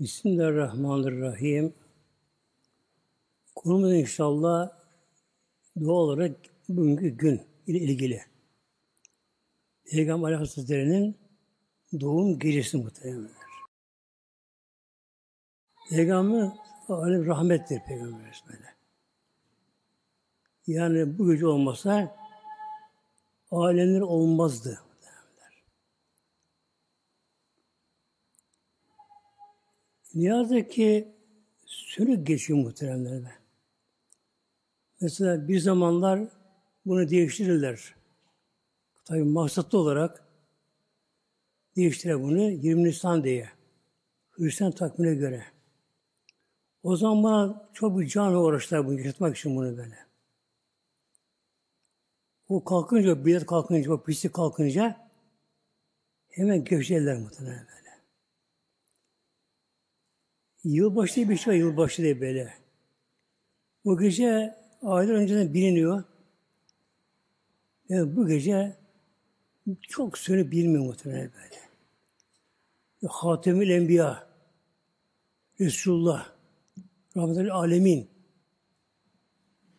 Bismillahirrahmanirrahim. Konumuz inşallah dua olarak bugünkü gün ile ilgili. Peygamber Aleyhisselatü'nün doğum gecesi muhtemelenler. Peygamber alem rahmettir Peygamber böyle. Yani bu gece olmasa alemler olmazdı. Ne ki sürü geçiyor muhteremlerime. Mesela bir zamanlar bunu değiştirirler. Tabi maksatlı olarak değiştirir bunu 20 Nisan diye. Hristiyan takvimine göre. O zaman bana çok bir can uğraştılar bunu yaşatmak için bunu böyle. O kalkınca, bilet kalkınca, o pislik kalkınca hemen gevşediler muhtemelen. Yılbaşı diye bir şey var, yılbaşı diye böyle. Bu gece aylar önceden biliniyor. Yani bu gece çok sönüp bilmiyor muhtemelen böyle. Hatemül Enbiya, Resulullah, Rahmetül Alemin.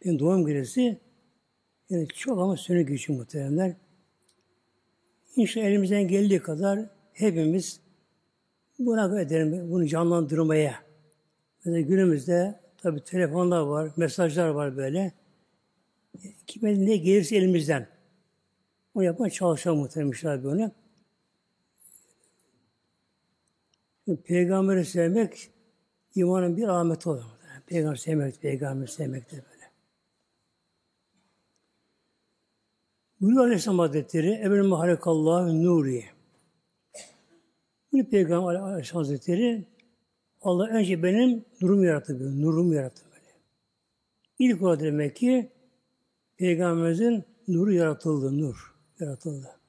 Yani doğum gecesi yani çok ama sönük geçiyor muhteremler. İnşallah elimizden geldiği kadar hepimiz buna edelim, bunu canlandırmaya. Mesela günümüzde tabi telefonlar var, mesajlar var böyle. Kime ne gelirse elimizden. Onu yapmaya çalışalım muhtemelen bunu. Peygamberi sevmek imanın bir ahmeti olur. Peygamber sevmek, peygamber sevmek de böyle. Buyuruyor Aleyhisselam Hazretleri, Ebel Mahalekallahu Nuri. Bir Peygamber Aleyhisselam Hazretleri Allah önce benim nurumu yarattı. Böyle, nurumu yarattı böyle. İlk olarak demek ki Peygamberimizin nuru yaratıldı. Nur yaratıldı.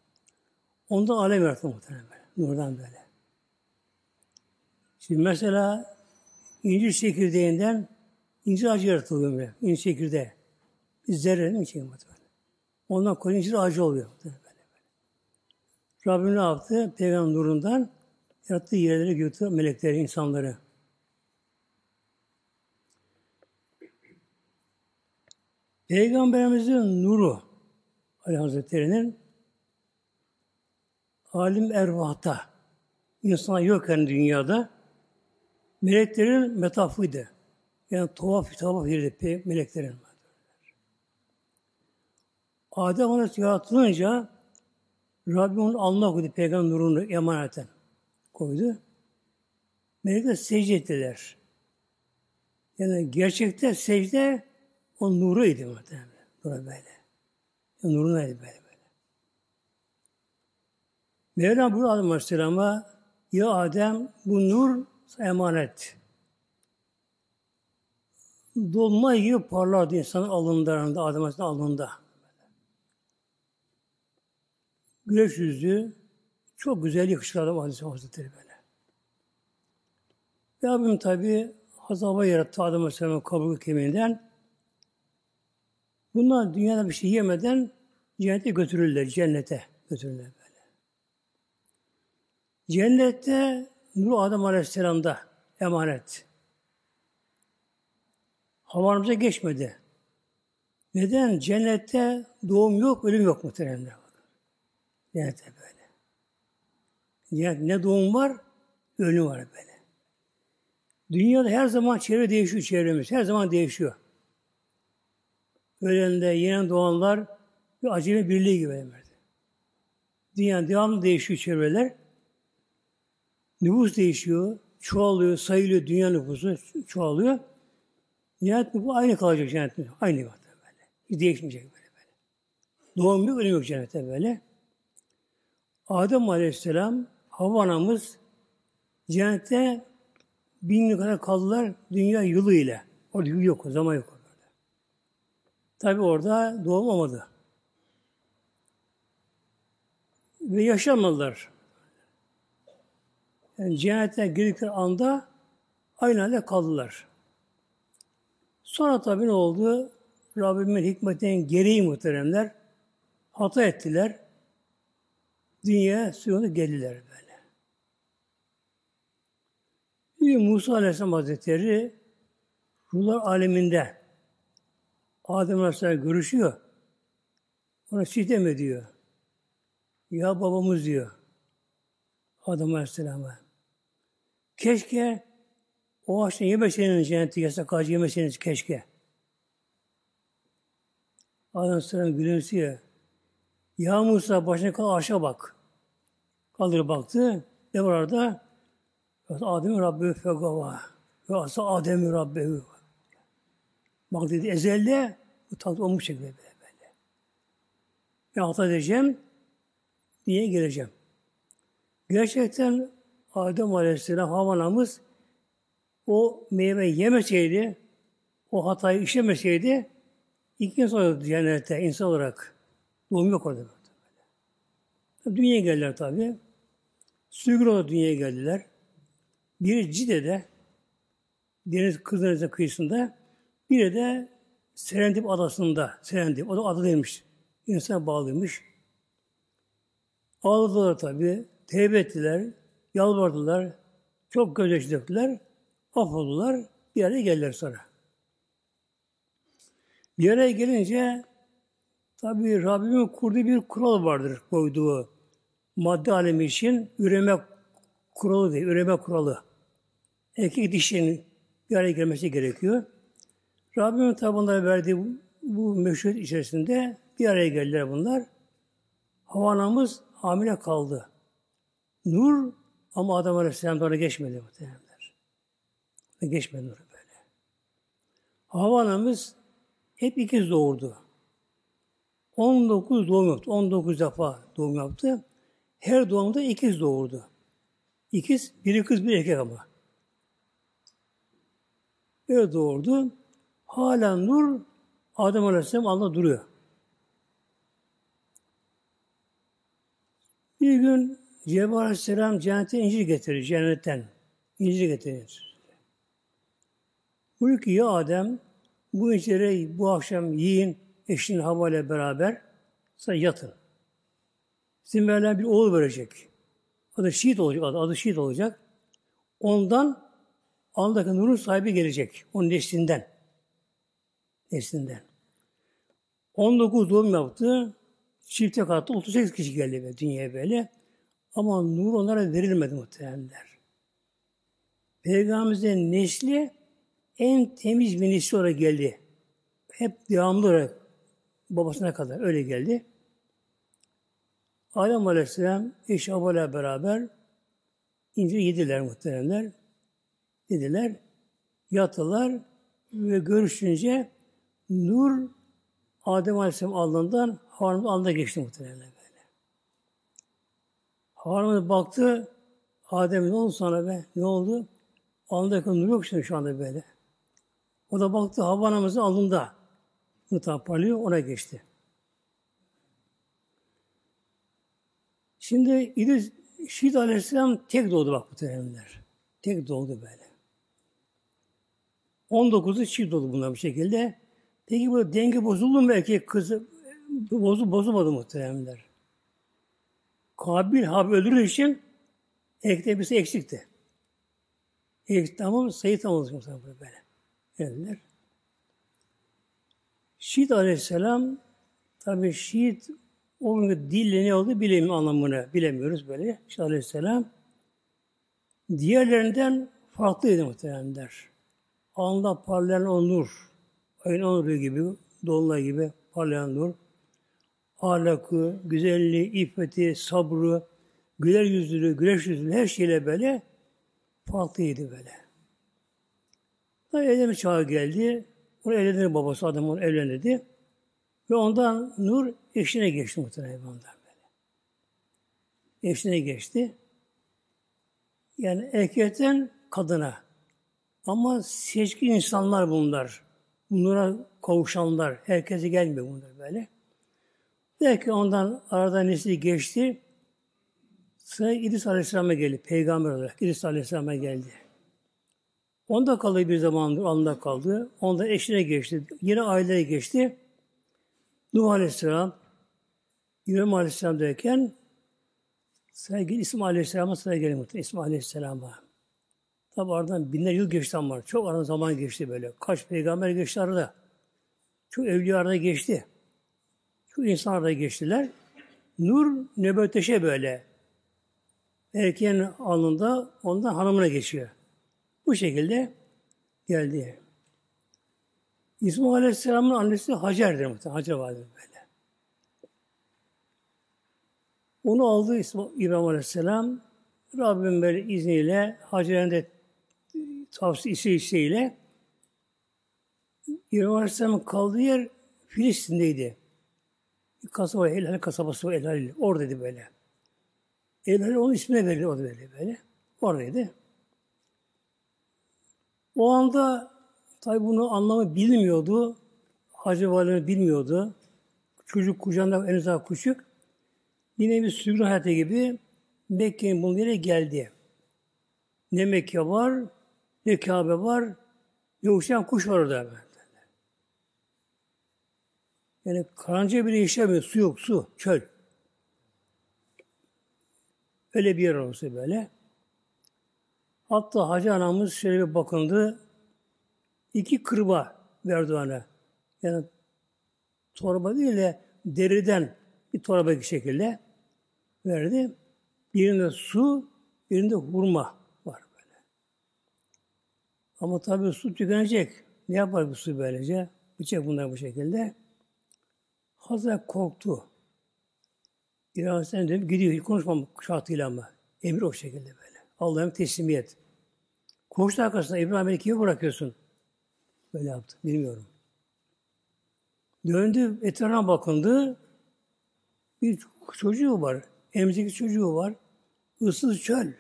Ondan alem yarattı muhtemelen böyle. Nurdan böyle. Şimdi mesela incir çekirdeğinden incir ağacı yaratılıyor böyle. İncir çekirdeği. Zerrenin mi çekiyor muhtemelen. Ondan koyun incir ağacı oluyor. Böyle, böyle. Rabbim ne yaptı? Peygamber nurundan Yarattığı yerlere götürüyor melekleri, insanları. Peygamberimizin nuru Ali Hazretleri'nin alim ervahta insan yok yani dünyada meleklerin metafıydı. Yani tuhaf tuhaf yerdi meleklerin. Adem Aleyhisselam yaratılınca Rabbim onu almak koydu peygamber nurunu emaneten koydu. Melekler secde ettiler. Yani gerçekte secde o nuruydu muhtemelen. Nuru böyle. Yani nurunaydı böyle böyle. Mevlam bu Adem Aleyhisselam'a ya Adem bu nur emanet. Dolma gibi parlardı insanın alınlarında, Adem Aleyhisselam alnında. Güneş yüzü, çok güzel yakışıklı adam Aleyhisselam Hazretleri böyle. Rabbim tabi azaba yarattı Adem Aleyhisselam'ın kaburga kemiğinden. Bunlar dünyada bir şey yemeden cennete götürürler, cennete götürürler böyle. Cennette Nur Adem Aleyhisselam'da emanet. Havarımıza geçmedi. Neden? Cennette doğum yok, ölüm yok muhteremler. Cennette böyle. Ne doğum var, ölüm var böyle. Dünyada her zaman çevre değişiyor çevremiz. Her zaman değişiyor. Ölenle yeni doğanlar bir acemi birliği gibi böyle. Dünya devamlı değişiyor çevreler. Nüfus değişiyor, çoğalıyor, sayılıyor, dünya nüfusu çoğalıyor. Nihayet bu aynı kalacak cennette. Aynı böyle. Hiç değişmeyecek böyle böyle. Doğum yok, ölüm yok cennette böyle. Adem Aleyhisselam Havva anamız cennette bin yıl kadar kaldılar dünya yılı ile. Orada yıl yok, zaman yok. Orada. Tabi orada doğum olmadı. Ve yaşamadılar. Yani cennete girdikleri anda aynı halde kaldılar. Sonra tabi ne oldu? Rabbimin hikmetinin gereği muhteremler hata ettiler. Dünya suyunu geldiler böyle. Bir Musa Aleyhisselam Hazretleri ruhlar aleminde Adem Aleyhisselam görüşüyor. Ona sitem ediyor. Ya babamız diyor. Adem Aleyhisselam'a. Keşke o ağaçtan yemeseydiniz cenneti yasak ağacı yemeseydiniz keşke. Adem Aleyhisselam gülümsüyor. Ya Musa başına kal aşağı bak. Kaldırıp baktı. Ne var orada? Adem Rabbi fegava. Ve asa Adem Rabbi. Bak dedi ezelde bu tat olmuş şekilde böyle böyle. Ben hata edeceğim diye geleceğim. Gerçekten Adem Aleyhisselam havanamız o meyve yemeseydi, o hatayı işlemeseydi iki insan cennette insan olarak doğum yok orada. Dünyaya geldiler tabi. Sürgün olarak dünyaya geldiler. Biri Cide'de, Deniz Kızdeniz'in kıyısında, biri de Serendip adasında, Serendip, o da adı değilmiş. İnsan bağlıymış. Ağladılar tabi, tevbe ettiler, yalvardılar, çok gözyaşı döktüler, affoldular, bir araya geldiler sonra. Bir araya gelince tabi Rabbimin kurduğu bir kural vardır koyduğu madde alemi için üreme kuralı değil, üreme kuralı. Erkek dişinin bir araya gelmesi gerekiyor. Rabbimin tabunlara verdiği bu, meşruiyet içerisinde bir araya geldiler bunlar. Havanamız hamile kaldı. Nur ama Adam Aleyhisselam ona geçmedi muhtemelenler. Geçmedi Nur böyle. Havanamız hep ikiz doğurdu. 19 doğum yaptı. 19 defa doğum yaptı. Her doğumda ikiz doğurdu. İkiz, biri kız, bir erkek ama. Böyle doğurdu. Hala nur Adem Aleyhisselam Allah duruyor. Bir gün Cebrail Aleyhisselam cennete incir getirir, cennetten. İncir getirir. Buyur ki ya Adem, bu inciri bu akşam yiyin, eşin Havva ile beraber, sonra yatın. Sizin Mevlam bir oğul verecek. Adı Şiit olacak, adı, adı Şiit olacak. Ondan Allah'ın nurun sahibi gelecek. Onun neslinden. Neslinden. 19 doğum yaptı. Çifte kattı. 38 kişi geldi be, dünyaya böyle. Ama nur onlara verilmedi muhtemelenler. Peygamberimizin nesli en temiz bir nesli olarak geldi. Hep devamlı olarak babasına kadar öyle geldi. Adem Aleyhisselam eş Havva'yla beraber incir yediler muhteremler. Yediler, yattılar ve görüşünce nur Adem Aleyhisselam alnından Havva'nın alnına geçti muhteremler böyle. Havva'nın baktı, Adem ne oldu sana be? Ne oldu? Alnındaki nur yok şimdi şu anda böyle. O da baktı Havva anamızın alnında. Nur parlıyor, ona geçti. Şimdi İdris Şiit Aleyhisselam tek doğdu bak bu terimler. Tek doğdu böyle. 19'u çift doğdu bunlar bu şekilde. Peki bu denge bozuldu mu erkek kızı? Bozu, bozulmadı muhteremler. Kabil Habil öldürür için erkekte birisi eksikti. Eksik tamam sayı tam olacak böyle. Geldiler. Şiit Aleyhisselam tabi Şiit o gün dille ne oldu bilemiyorum anlamını. Bilemiyoruz böyle. İşte Aleyhisselam diğerlerinden farklıydı muhtemelenler. Alnında parlayan o nur. Ayın o nuru gibi, dolunay gibi parlayan nur. Ahlakı, güzelliği, iffeti, sabrı, güler yüzlülüğü, güneş yüzlülüğü her şeyle böyle farklıydı böyle. Tabi evlenme çağı geldi. Onu evlendirdi babası adam onu evlendirdi. Ve ondan nur eşine geçti muhtemelen ondan böyle. Eşine geçti. Yani erkekten kadına. Ama seçkin insanlar bunlar. Bunlara kavuşanlar. Herkese gelmiyor bunlar böyle. Belki ondan arada nesli geçti. Sıra İdris Aleyhisselam'a geldi. Peygamber olarak İdris Aleyhisselam'a geldi. Onda kaldı bir zamandır, onda kaldı. Onda eşine geçti. Yine aileye geçti. Nuh Aleyhisselam, İbrahim Aleyhisselam derken sevgili İsmail Aleyhisselam'a sıra geliyor İsmail Aleyhisselam'a. Tabi aradan binler yıl geçti ama çok aradan zaman geçti böyle. Kaç peygamber geçti arada. Çok evliya arada geçti. Çok insan arada geçtiler. Nur nöbeteşe böyle. Erkeğin alnında ondan hanımına geçiyor. Bu şekilde geldi. İsmail Aleyhisselam'ın annesi Hacer'dir muhtemelen. Hacer vardır böyle. Onu aldı İbrahim Aleyhisselam. Rabbim böyle izniyle Hacer'in de tavsiyesi isteğiyle İbrahim Aleyhisselam'ın kaldığı yer Filistin'deydi. Kasaba, Elhal kasabası Elhal. Oradaydı böyle. Elhal onun ismine verildi orada böyle böyle. Oradaydı. O anda tabi bunu anlamı bilmiyordu. Hacı Valide bilmiyordu. Çocuk kucağında en azından küçük. Yine bir sürgün hayatı gibi Mekke'nin bunun yere geldi. Ne Mekke var, ne Kabe var, ne uçan kuş var orada. Yani karınca bile işlemiyor. Su yok, su, çöl. Öyle bir yer olsa böyle. Hatta Hacı anamız şöyle bir bakındı. İki kırba verdi ona. Yani torba değil de deriden bir torba bir şekilde verdi. Birinde su, birinde hurma var böyle. Ama tabii su tükenecek. Ne yapar bu su böylece? Bıçak bunlar bu şekilde. Hazret korktu. Sen dedim gidiyor. Hiç konuşmam şartıyla ama. Emir o şekilde böyle. Allah'ın teslimiyet. Koştu arkasında İbrahim beni kime bırakıyorsun? Böyle yaptı. Bilmiyorum. Döndü, etrafına bakındı. Bir çocuğu var. Emzikli çocuğu var. Issız çöl.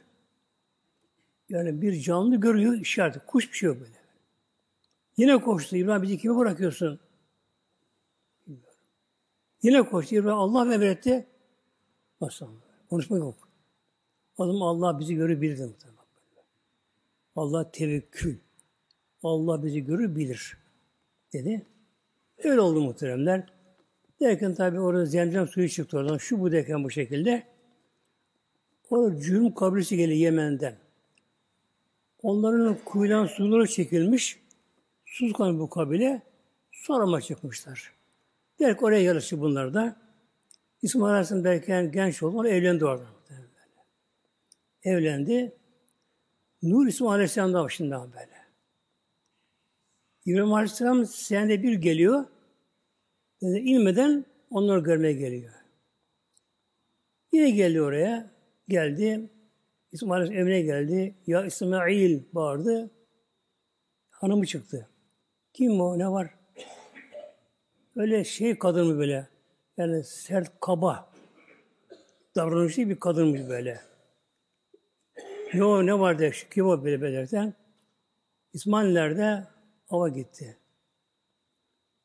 Yani bir canlı görüyor işareti. Kuş bir şey yok böyle. Yine koştu. İbrahim bizi kime bırakıyorsun? Bilmiyorum. Yine koştu. İbrahim Allah emretti. Nasıl Konuşma yok. O zaman Allah bizi görür bilir. Allah tevekkül. Allah bizi görür bilir. Dedi. Öyle oldu muhteremler. Derken tabi orada zemzem suyu çıktı oradan. Şu bu derken bu şekilde. Orada cürüm kabilesi geliyor Yemen'den. Onların kuyudan suları çekilmiş. Kan bu kabile. Sorama çıkmışlar. Derken oraya yarışı bunlar da. İsmail Aleyhisselam belki genç oldu. Onu evlendi orada. Evlendi. Nur İsmail Aleyhisselam da başından böyle. İbrahim Aleyhisselam senede bir geliyor. Yani inmeden onları görmeye geliyor. Yine geldi oraya. Geldi. İsmail Aleyhisselam emrine geldi. Ya İsmail bağırdı. Hanımı çıktı. Kim o? Ne var? Öyle şey kadın mı böyle? Yani sert, kaba davranışlı bir kadınmış böyle. Yo ne var de kim o böyle belirten? İsmailler'de ava gitti.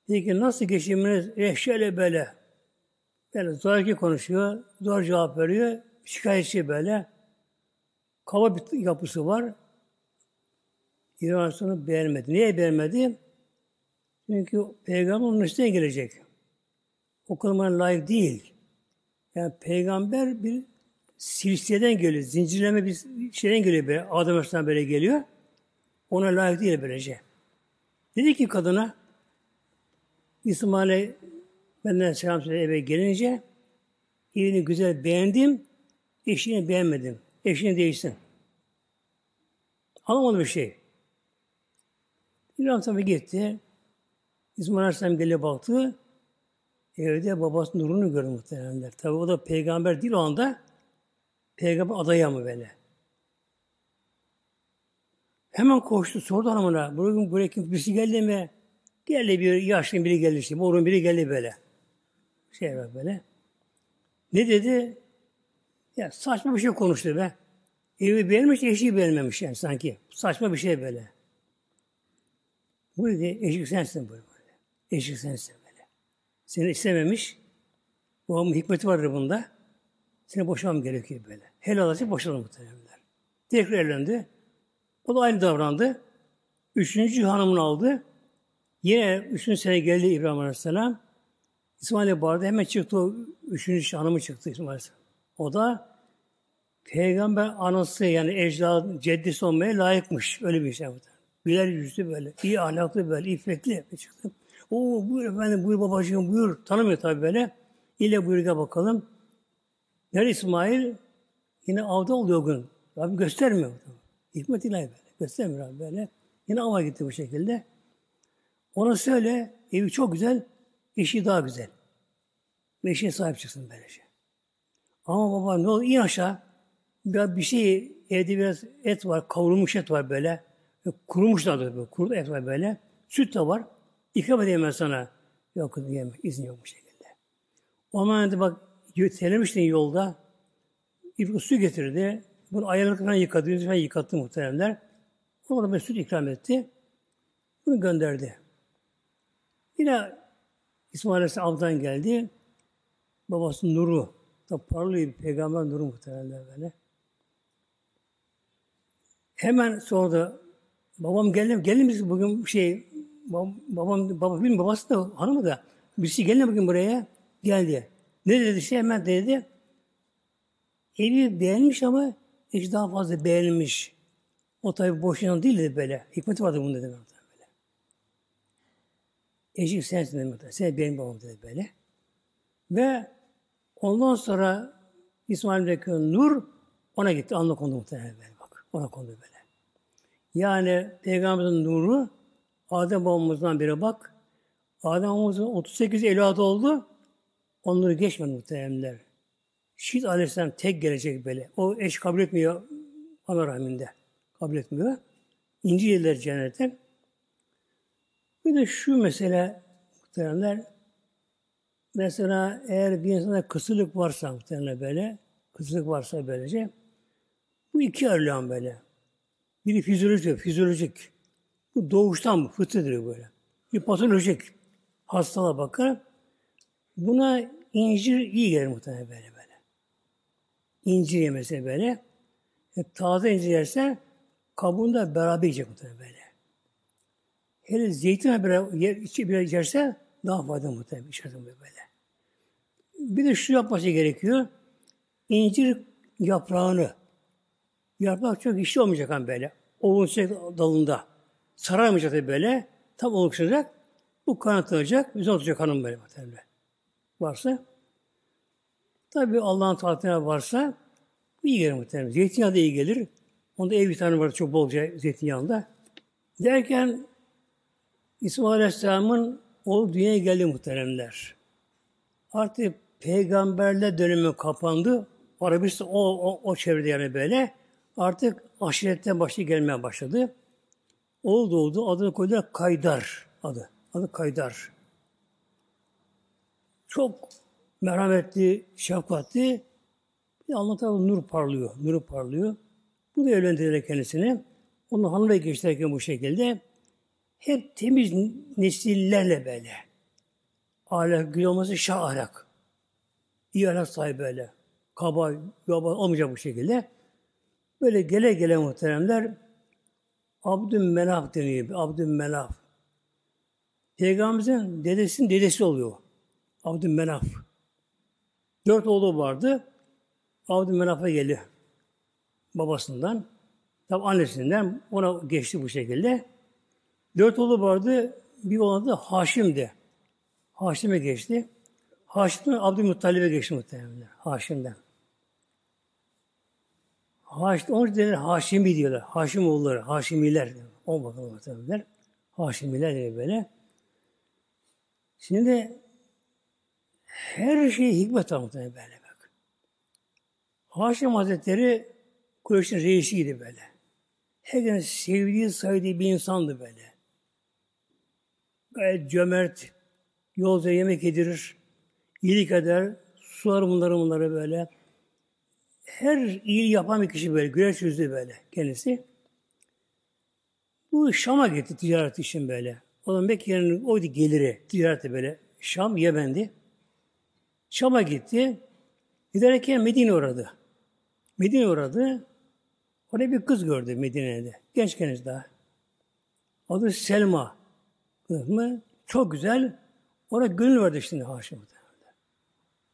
Dedi ki nasıl geçiminiz? Eh şöyle böyle. Yani zoraki konuşuyor, zor cevap veriyor, şikayetçi böyle. Kaba bir yapısı var. İran beğenmedi. Niye beğenmedi? Çünkü peygamber onun üstüne gelecek. O kadar layık değil. Yani peygamber bir silsileden geliyor. Zincirleme bir şeyden geliyor böyle. Adam Aleyhisselam böyle geliyor. Ona layık değil böylece. Dedi ki kadına İsmail'e benden selam söyle eve gelince evini güzel beğendim, eşini beğenmedim. Eşini değişsin. Alamadı bir şey. İbrahim tabi gitti. İsmail Aleyhisselam geliyor baktı. Evde babasının nurunu gördü muhtemelenler. Tabi o da peygamber değil o anda. Peygamber adayı mı böyle? Hemen koştu, sordu hanımına. Bugün buraya kim birisi geldi mi? Geldi bir yaşlı biri geldi işte. Morun biri geldi böyle. Şey var böyle. Ne dedi? Ya saçma bir şey konuştu be. Evi beğenmiş, eşi beğenmemiş yani sanki. Saçma bir şey böyle. Bu dedi, eşik sensin böyle. Eşik sensin böyle. Seni istememiş. Bu hikmeti vardır bunda. Seni boşamam gerekiyor böyle. Helal olacak boşalım muhtemelenler. Tekrar evlendi. O da aynı davrandı. Üçüncü hanımını aldı. Yine üçüncü sene geldi İbrahim Aleyhisselam. İsmail'e bağırdı. Hemen çıktı o üçüncü hanımı çıktı İsmail Aleyhisselam. O da peygamber anası yani ecdadı, ceddisi olmaya layıkmış. Öyle bir şey bu. Güler yüzlü böyle, iyi ahlaklı böyle, iffetli çıktı. O buyur efendim, buyur babacığım, buyur. Tanımıyor tabii böyle. İle buyurga bakalım. Nerede İsmail? Yine avda oluyor gün. Rabbim göstermiyor. Hikmet ilahi böyle. Göstermiyor Rabbim böyle. Yine ava gitti bu şekilde. Ona söyle, evi çok güzel, eşi daha güzel. Ve eşine sahip çıksın böylece. Şey. Ama baba ne olur in aşağı. Bir, bir şey, evde biraz et var, kavrulmuş et var böyle. Kurumuş da böyle, kuru et var böyle. Süt de var. İkram edeyim ben sana. Yok diyemem, izin yok bu şekilde. O zaman bak, telemiştin yolda. Bir su getirdi. Bunu ayarlık falan yıkadı, yüzü falan yıkattı muhteremler. Ona da bir süt ikram etti. Bunu gönderdi. Yine İsmail Aleyhisselam avdan geldi. Babası nuru. Da parlıyor bir peygamber nuru muhtemelen böyle. Hemen sonra da babam geldi, gelin biz bugün şey babam, babam, babası da hanımı da birisi gelin bugün buraya geldi. Ne dedi şey hemen dedi. Evi beğenmiş ama hiç daha fazla beğenilmiş. O tabi boşuna değil dedi böyle. Hikmeti vardı bunun dedi böyle. Eşik sensin dedi. Sen benim babam dedi böyle. Ve ondan sonra İsmail'deki nur ona gitti. Anla kondu muhtemelen böyle bak. Ona kondu böyle. Yani Peygamberimizin nuru Adem babamızdan biri bak. Adem babamızın 38 evladı oldu. Onları geçmedi muhtemelenler. Şiit aleyhisselam tek gelecek böyle. O eş kabul etmiyor ana rahminde. Kabul etmiyor. İnci yediler cennetten. Bir de şu mesele muhtemelenler mesela eğer bir insanda kısırlık varsa muhtemelen böyle kısırlık varsa böylece bu iki ayrılan böyle. Biri fizyolojik, fizyolojik. Bu doğuştan mı? Fıtridir böyle. Bir patolojik hastalığa bakar. Buna incir iyi gelir muhtemelen böyle böyle. İncir yemesi böyle. E, taze incir yerse kabuğunda beraber yiyecek muhtemelen böyle. Hele zeytin beraber yer, içi bir yerse daha faydalı muhtemelen içeride böyle. Bir de şu yapması gerekiyor. İncir yaprağını yaprak çok işi olmayacak hani böyle. Oluşacak dalında. Sararmayacak tabii böyle. Tam oluşacak. Bu kanatlanacak. Güzel olacak hanım böyle muhtemelen. Varsa. Tabi Allah'ın taatine varsa iyi gelir muhtemelen. Zeytinyağı da iyi gelir. Onda ev vitamini var çok bolca zeytinyağında. Derken İsmail Aleyhisselam'ın o dünyaya geldi muhteremler. Artık peygamberler dönemi kapandı. Arabistan o, o, o çevrede yani böyle. Artık aşiretten başlı gelmeye başladı. Oldu oldu. Adını koydular Kaydar adı. Adı Kaydar. Çok merhametli, şefkatli. Bir anlatalım nur parlıyor. Nuru parlıyor. Bu da evlendirdiler kendisini. Onun hanımla geçtirirken bu şekilde hep temiz nesillerle böyle. Ahlak, gül olması şah ahlak. İyi ahlak sahibi böyle. Kaba, yaba olmayacak bu şekilde. Böyle gele gele muhteremler Abdülmenaf deniyor. Abdülmenaf. Peygamberimizin dedesinin dedesi oluyor. Abdülmenaf. Dört oğlu vardı. Abdülmenaf'a geldi. Babasından. Tabi annesinden ona geçti bu şekilde. Dört oğlu vardı. Bir oğlu da Haşim'di. Haşim'e geçti. Haşim'den Abdülmuttalib'e geçti muhtemelen. Haşim'den. Haşim, onun için Haşimi diyorlar. Haşim oğulları, Haşimiler. O bakalım muhtemelen. Haşimiler diye böyle. Şimdi her şey hikmet var muhtemelen böyle bak. Haşim Hazretleri Kureyş'in reisiydi böyle. Herkesin sevdiği, saydığı bir insandı böyle. Gayet cömert, yolda yemek yedirir, iyilik eder, sular bunları bunları böyle. Her iyi yapan bir kişi böyle, güneş yüzlü böyle kendisi. Bu Şam'a gitti ticaret için böyle. O zaman Mekke'nin oydu geliri ticareti böyle. Şam, Yemen'di. Şam'a gitti. Giderken Medine uğradı. Medine uğradı. Orada bir kız gördü Medine'de. Genç kendisi daha. Adı Selma. Kız mı? Çok güzel. Ona gönül verdi şimdi Haşim.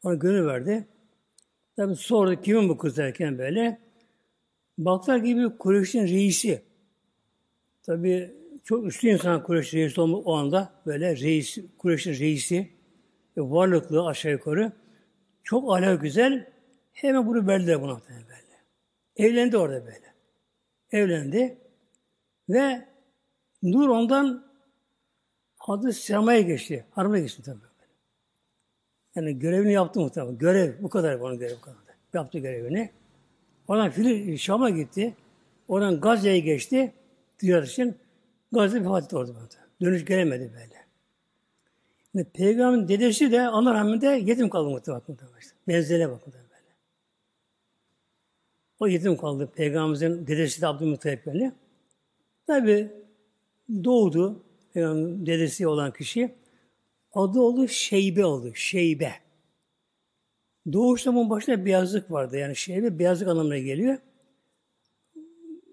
Ona gönül verdi. Tabi sordu kimin bu kız derken böyle. Baklar gibi Kureyş'in reisi. Tabi çok üstü insan Kureyş reisi olma o anda böyle reis, Kureyş'in reisi varlıklı aşağı yukarı. Çok ala güzel. Hemen bunu verdiler buna böyle. Evlendi orada böyle. Evlendi. Ve Nur ondan adı sinemaya geçti. Harama geçti tabii. Yani görevini yaptı muhtemelen. Görev, bu kadar onun görevi bu kadar. Yaptı görevini. Oradan Fili, Şam'a gitti. Oradan Gazze'ye geçti. Ticaret için. Gazze vefat etti orada. Dönüş gelemedi böyle. Yani Peygamberin dedesi de Allah rahmetinde yetim kaldı muhtemelen. Benzerine bak muhtemelen böyle. O yetim kaldı. Peygamberimizin dedesi de Abdülmuttalip böyle. Tabi doğdu. Dedesi olan kişi. Adı oldu Şeybe oldu. Şeybe. Doğuşta bunun başında beyazlık vardı. Yani şeybe beyazlık anlamına geliyor.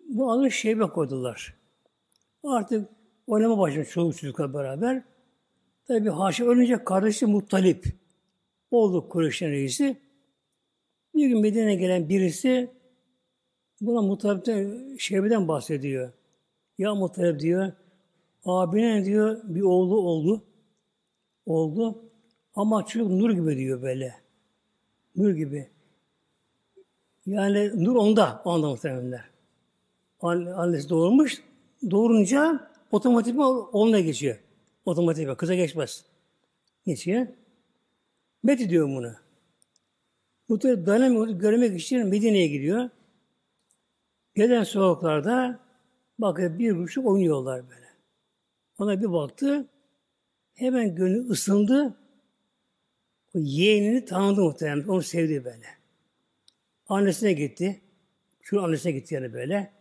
Bu adı şeybe koydular. Artık oynama başlamış çoluk çocukla beraber. Tabi Haşim ölünce kardeşi Muttalip oldu Kureyş'in reisi. Bir gün Medine'ye gelen birisi buna Muttalip'ten Şeybe'den bahsediyor. Ya Muttalip diyor, abine diyor bir oğlu oldu oldu. Ama çocuk nur gibi diyor böyle. Nur gibi. Yani nur onda, o anda muhtemelenler. Annesi doğurmuş, doğurunca otomatik onunla geçiyor. Otomatik kıza geçmez. Geçiyor. Met diyor bunu. Bu tür dayanamıyor, görmek için Medine'ye gidiyor. Gelen sokaklarda bakıyor bir buçuk oynuyorlar böyle. Ona bir baktı, Hemen gönlü ısındı. O yeğenini tanıdı muhtemelen. Onu sevdi böyle. Annesine gitti. Şu annesine gitti yani böyle.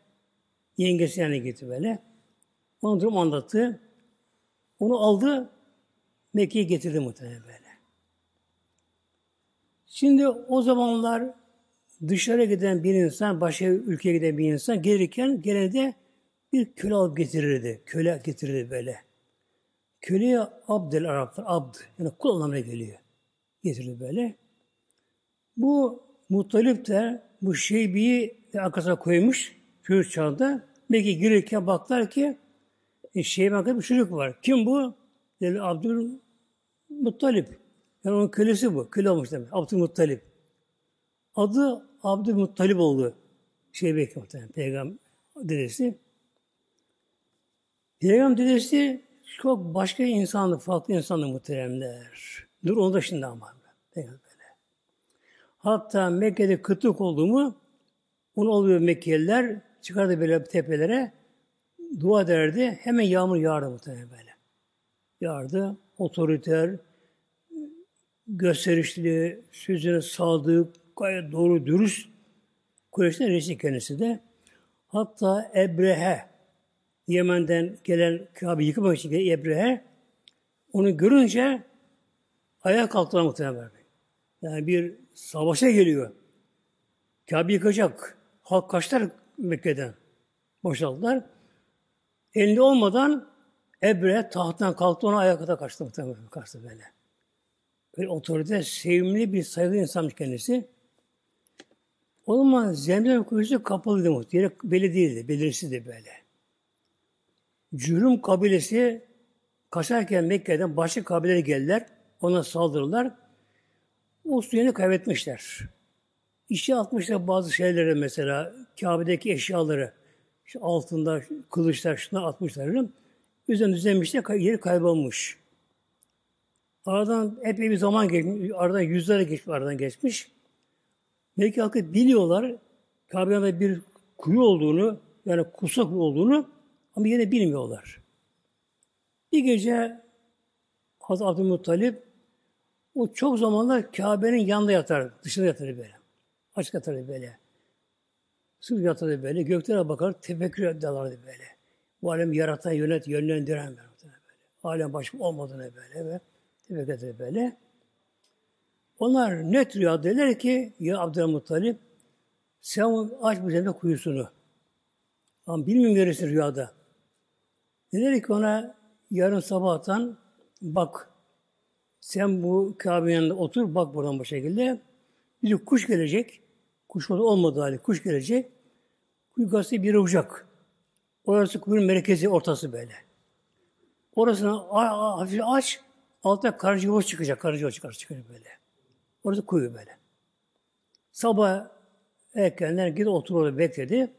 Yengesi yani gitti böyle. Onu durum anlattı. Onu aldı. Mekke'ye getirdi muhtemelen böyle. Şimdi o zamanlar dışarı giden bir insan, başka ülkeye giden bir insan gelirken genelde bir köle alıp getirirdi. Köle getirirdi böyle. Köleye abdel Araplar, abd. Yani kul anlamına geliyor. Getirir böyle. Bu Muttalip de bu şeybiyi de arkasına koymuş çocuk çağında. Belki girirken baklar ki e, Şeybi hakkında bir çocuk var. Kim bu? Dedi Abdülmuttalip. Yani onun kölesi bu. Köle olmuş demek. Abdülmuttalip. Adı Abdülmuttalip oldu. Şeybi muhtemelen peygamber dedesi. Peygamber dedesi çok başka insanlı, farklı insanlı muhteremler. Dur onu da şimdi ama. Böyle. Hatta Mekke'de kıtlık oldu mu onu oluyor Mekkeliler çıkardı böyle tepelere dua ederdi. Hemen yağmur yağardı muhtemelen böyle. Yağardı. Otoriter, gösterişli, sözüne sadık, gayet doğru, dürüst Kureyş'ten reisi kendisi de. Hatta Ebrehe, Yemen'den gelen Kabe yıkımak için gelen Ebrehe onu görünce ayağa kalktılar muhtemelen. Yani bir savaşa geliyor. Kabe yıkacak. Halk kaçlar Mekke'den. Boşaldılar. Elinde olmadan Ebre tahttan kalktı ona ayakta kaçtı muhtemelen. Kaçtı böyle. Böyle otorite, sevimli bir saygı insanmış kendisi. O zaman Zemzem kuyusu kapalıydı muhtemelen. Belli değildi, belirsizdi böyle. Cürüm kabilesi kaçarken Mekke'den başka kabileler geldiler. Ona saldırırlar. O suyunu kaybetmişler. İşe atmışlar bazı şeyleri mesela Kabe'deki eşyaları işte altında kılıçlar şuna atmışlar. Üzerine düzenmişler yeri kaybolmuş. Aradan epey bir zaman geçmiş. Aradan yüzlere geçmiş, aradan geçmiş. Belki halkı biliyorlar Kabe'de bir kuyu olduğunu yani kusak olduğunu ama yine bilmiyorlar. Bir gece Hazreti Abdülmuttalip o çok zamanlar Kabe'nin yanında yatar, dışında yatar böyle. Açık yatar böyle. Sırf yatar böyle, göklere bakar, tefekkür ederlerdi böyle. Bu alem yaratan, yönet, yönlendiren böyle. Alem başka olmadığını böyle ve tefekkür eder böyle. Onlar net rüya derler ki, ya Abdülmuttalip sen aç bu cennet kuyusunu. Ama bilmiyorum neresi rüyada. Dedi ki ona yarın sabahtan bak sen bu Kabe'nin otur bak buradan bu şekilde. Bir kuş gelecek. Kuş olmadığı hali kuş gelecek. Kuş gazete bir ucak. Orası kuyunun merkezi ortası böyle. Orasını hafif aç, altta karıcı çıkacak, karıcı çıkar, çıkacak böyle. Orası kuyu böyle. Sabah erkenler gidip oturup orada bekledi.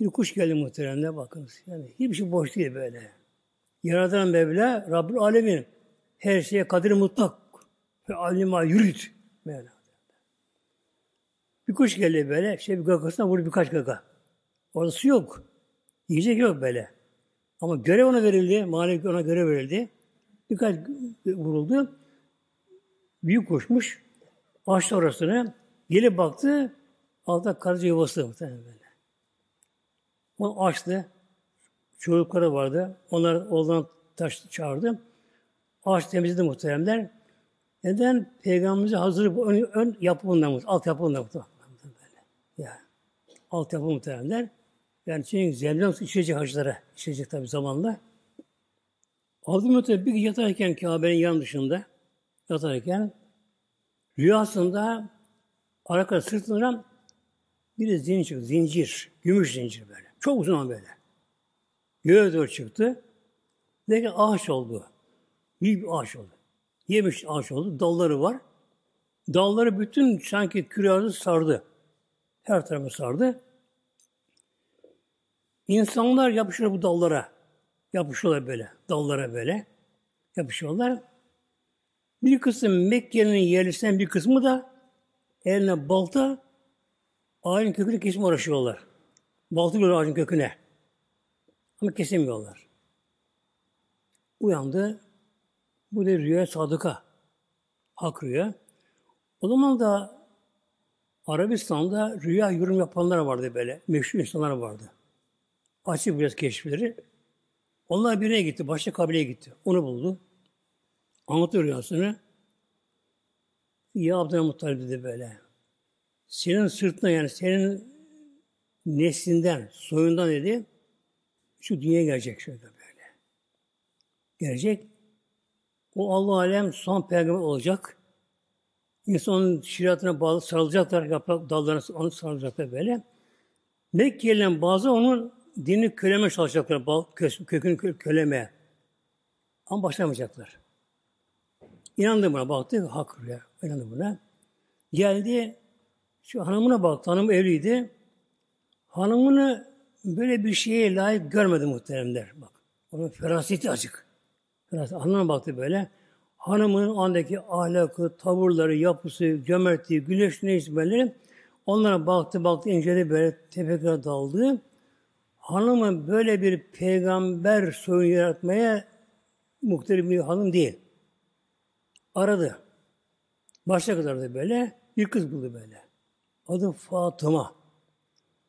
Bir kuş geldi muhteremler bakınız. Yani hiçbir şey boş değil böyle. Yaradan Mevla Rabbül Alemin. Her şeye kadir mutlak. Ve alima yürüt. Mevla. Bir kuş geldi böyle. Şey bir gagasına vurdu birkaç gaga. Orası yok. Yiyecek yok böyle. Ama görev ona verildi. Manevi ona görev verildi. Birkaç vuruldu. Büyük kuşmuş. Açtı orasını. Gelip baktı. Altta karıcı yuvası muhtemelen böyle. Onu açtı. Çocukları vardı. Onlar oğlan taş çağırdı. Ağaç temizledi muhteremler. Neden? Peygamberimize hazır ön, ön yapımından, alt yapımından böyle. Ya. Alt yapı muhteremler. Yani çünkü zemzem içecek hacılara. içecek tabi zamanla. Öte bir yatarken Kabe'nin yan dışında yatarken rüyasında arka sırtından bir zincir, zincir, gümüş zincir böyle. Çok uzun böyle. Göğe doğru çıktı. Derken ağaç oldu. Büyük bir ağaç oldu. Yemiş ağaç oldu. Dalları var. Dalları bütün sanki küre sardı. Her tarafı sardı. İnsanlar yapışıyor bu dallara. Yapışıyorlar böyle. Dallara böyle. Yapışıyorlar. Bir kısım Mekke'nin yerlisinden bir kısmı da eline balta ağacın kökünü kesme uğraşıyorlar. Balta bir ağacın köküne. Ama kesemiyorlar. Uyandı. Bu da rüya sadıka. Hak rüya. O zaman da Arabistan'da rüya yorum yapanlar vardı böyle. Meşhur insanlar vardı. Açık biraz keşifleri. Onlar birine gitti. Başka kabileye gitti. Onu buldu. Anlatıyor rüyasını. Ya Abdülhamit dedi böyle. Senin sırtına yani senin neslinden, soyundan dedi şu dünyaya gelecek şöyle böyle. Gelecek. O Allah alem son peygamber olacak. İnsanın şiratına bağlı sarılacaklar, yaprak dallarına onu sarılacaklar böyle. Mekkelilerin bazı onun dini köleme çalışacaklar, kökünü köleme. Ama başlamayacaklar. İnandı buna, baktı, hak ya. İnandı buna. Geldi, şu hanımına baktı, hanım evliydi. Hanımını böyle bir şeye layık görmedi muhteremler. Bak, onun feraseti açık. Feraset, hanımına baktı böyle. Hanımın andaki ahlakı, tavırları, yapısı, cömertliği, güneş neyse böyle. Onlara baktı, baktı, inceledi böyle tefekküre daldı hanımın böyle bir peygamber soyunu yaratmaya muhterem bir hanım değil. Aradı. Başka kadar da böyle bir kız buldu böyle. Adı Fatıma.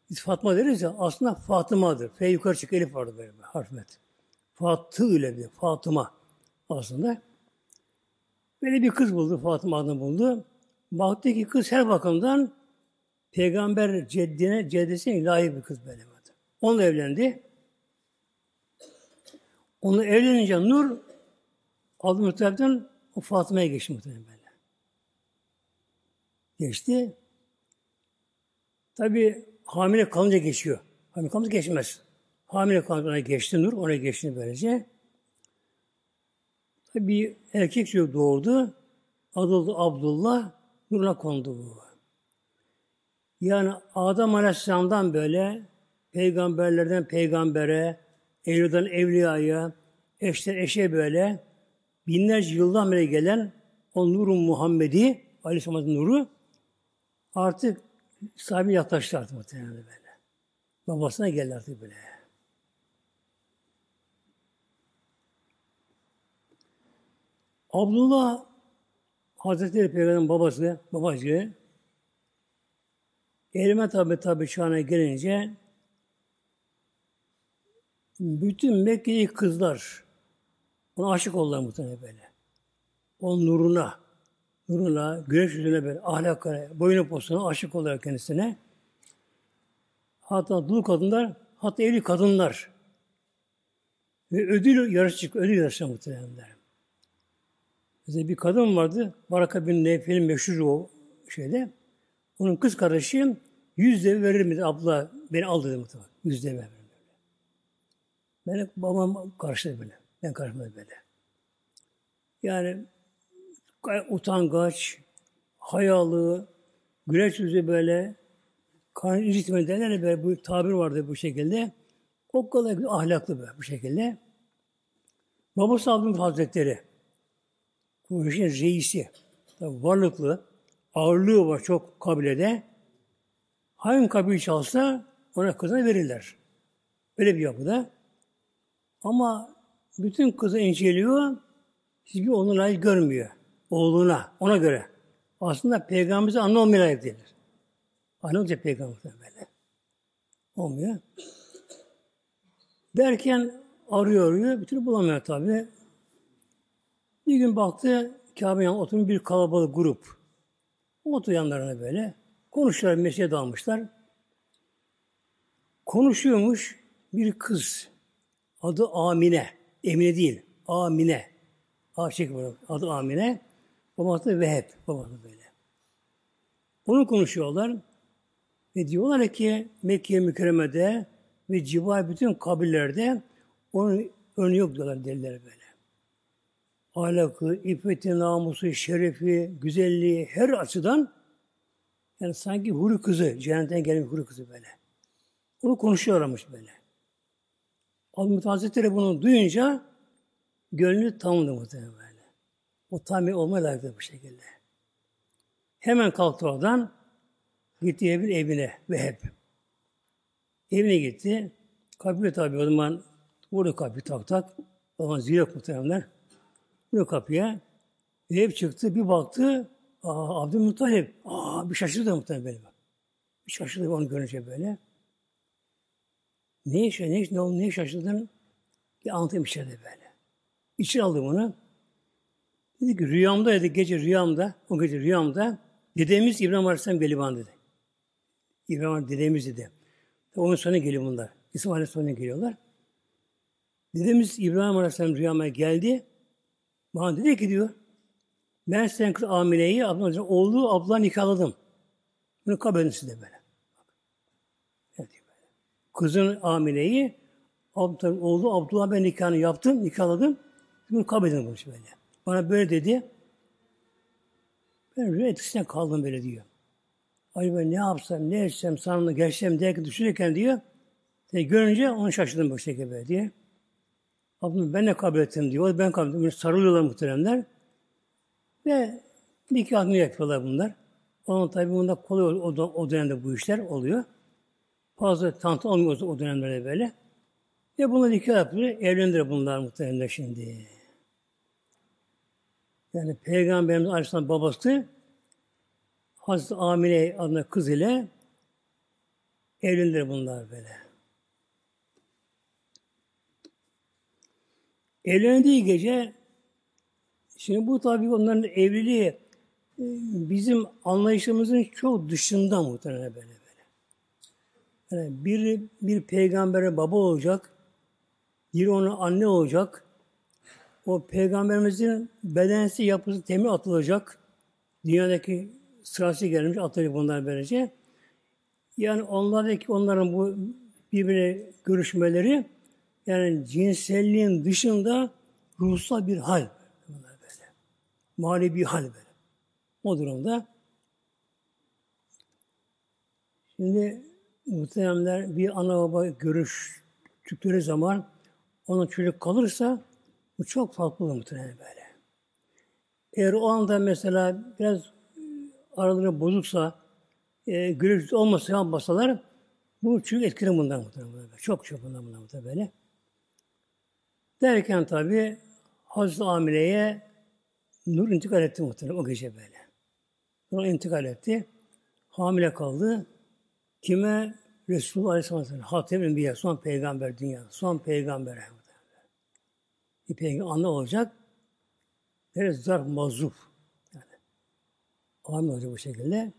Biz Fatma deriz ya aslında Fatıma'dır. F yukarı çık elif vardı böyle bir harfmet. Fatı ile bir Fatıma aslında. Böyle bir kız buldu Fatıma adını buldu. Baktı ki kız her bakımdan peygamber ceddine, ceddesine layık bir kız böyle. Onunla evlendi. Onunla evlenince Nur aldı muhtemelen o Fatıma'ya geçti muhtemelen böyle. Geçti. Tabi hamile kalınca geçiyor. Hamile kalınca geçmez. Hamile kalınca geçti Nur, ona geçti böylece. Bir erkek çocuk doğurdu. Adı Abdullah, Nur'una kondu bu. Yani Adam Aleyhisselam'dan böyle peygamberlerden peygambere, evliyadan evliyaya, eşten eşe böyle binlerce yıldan beri gelen o nurun Muhammedi, Aleyhisselam'ın nuru artık sahibi yaklaştı artık muhtemelen böyle. Babasına geldi artık böyle. Abdullah Hazretleri Peygamber'in babası, babacığı Elime tabi tabi çağına gelince bütün Mekke'li kızlar ona aşık oldular muhtemelen böyle. O nuruna, nuruna, güneş yüzüne böyle ahlakına, boyunu posuna aşık oldular kendisine. Hatta dul kadınlar, hatta evli kadınlar. Ve ödül yarışı çıktı, ödül yarışı muhtemelenler. Mesela bir kadın vardı, Baraka bin Nefil'in meşhur o şeyde. Onun kız kardeşi yüz deve verir mi? Abla beni al dedi muhtemelen. Yüz deve verir. Beni babam karşıladı böyle. Ben karşıladım böyle. Yani utangaç, hayalı, güneş yüzü böyle, kan incitme derler böyle bu tabir vardı bu şekilde. O kadar ahlaklı böyle bu şekilde. Babası Abdülhamid Hazretleri, Kureyş'in reisi, tabi varlıklı, ağırlığı var çok kabilede. Hangi kabile çalsa ona kızına verirler. Öyle bir yapıda. Ama bütün kızı inceliyor, hiçbir onu layık görmüyor. Oğluna, ona göre. Aslında peygamberimize anne olmaya layık değildir. Anne olacak peygamberden böyle. Olmuyor. Derken arıyor arıyor, bir türlü bulamıyor tabi. Bir gün baktı, Kabe yan oturmuş bir kalabalık grup. Otur yanlarına böyle. Konuşuyorlar, mesleğe dalmışlar. Konuşuyormuş bir kız. Adı Amine. Emine değil. Amine. Aşık var. Adı Amine. Babası da Veheb. Babası böyle. Onu konuşuyorlar. Ve diyorlar ki Mekke mükerremede ve civar bütün kabirlerde onun önü yok diyorlar deliler böyle. Ahlakı, iffeti, namusu, şerefi, güzelliği her açıdan yani sanki huri kızı, cennetten gelen huri kızı böyle. Onu konuşuyorlarmış böyle. Abdülhamit Hazretleri bunu duyunca gönlü tamamdı muhtemelen böyle. O tamir olmaya layıktı bu şekilde. Hemen kalktı oradan, gitti evin evine ve hep. Evine gitti. Kapıyı tabi o zaman vurdu kapıyı tak tak. O zaman zil yok muhtemelen. Vurdu kapıya. Ev çıktı, bir baktı. Aa, Abdülmuttalip. Aa, bir şaşırdı muhtemelen benim. Bir şaşırdı onu görünce böyle. Ne iş, ne ne ne şaşırdın? Bir anlatayım içeride böyle. İçeri aldım onu. Dedi ki rüyamda dedi, gece rüyamda, o gece rüyamda dedemiz İbrahim Aleyhisselam geliban dedi. İbrahim Aleyhisselam dedemiz dedi. Onun sonra geliyor bunlar. İsmail Aleyhisselam sonra geliyorlar. Dedemiz İbrahim Aleyhisselam rüyama geldi. Bana dedi ki diyor, ben senin kız Amine'yi Abdullah oğlu Abdullah nikahladım. Bunu kabul edin size böyle. Kızın Amine'yi Abdullah, oğlu Abdullah ben nikahını yaptım, nikahladım. Bunu kabul edin bunu böyle. Bana böyle dedi. Ben etkisinden kaldım böyle diyor. Ben ne yapsam, ne etsem, sanımda geçsem derken düşünürken diyor. Seni görünce onu şaşırdım bu şekilde böyle diye. Abdullah ben de kabul ettim diyor. Ben kabul ettim. Sarılıyorlar muhteremler. Ve nikahını yapıyorlar bunlar. Onun tabi bunda kolay o, o dönemde bu işler oluyor. Fazla tantı olmuyor o dönemlerde böyle. Ve bunlar nikah yapıyor. Evlendir bunlar muhtemelen şimdi. Yani Peygamberimiz Aleyhisselam babası Hazreti Amine adına kız ile evlendir bunlar böyle. Evlendiği gece şimdi bu tabi onların evliliği e, bizim anlayışımızın çok dışında muhtemelen böyle böyle. Yani bir, bir peygambere baba olacak, bir ona anne olacak, o peygamberimizin bedensi yapısı temi atılacak. Dünyadaki sırası gelmiş atılacak bunlar böylece. Yani onlardaki onların bu birbirine görüşmeleri yani cinselliğin dışında ruhsal bir hal. Bunlar. Mali bir hal böyle. O durumda şimdi muhteremler bir ana baba görüştükleri zaman onun çocuk kalırsa bu çok farklı olur muhtemelen böyle. Eğer o anda mesela biraz araları bozuksa, e, gürültü olmasa yapmasalar, bu çocuk etkiler bundan muhtemelen. Çok çok bundan bundan muhtemelen. Derken tabi Hazreti Amine'ye Nur intikal etti muhtemelen o gece böyle. Nur intikal etti. Hamile kaldı. Kime? Resulullah Aleyhisselam Hatem Enbiya, son peygamber dünyada, son peygamber bir peygamber anne olacak. Böyle zarf mazuf. Yani. Amin olacak bu şekilde.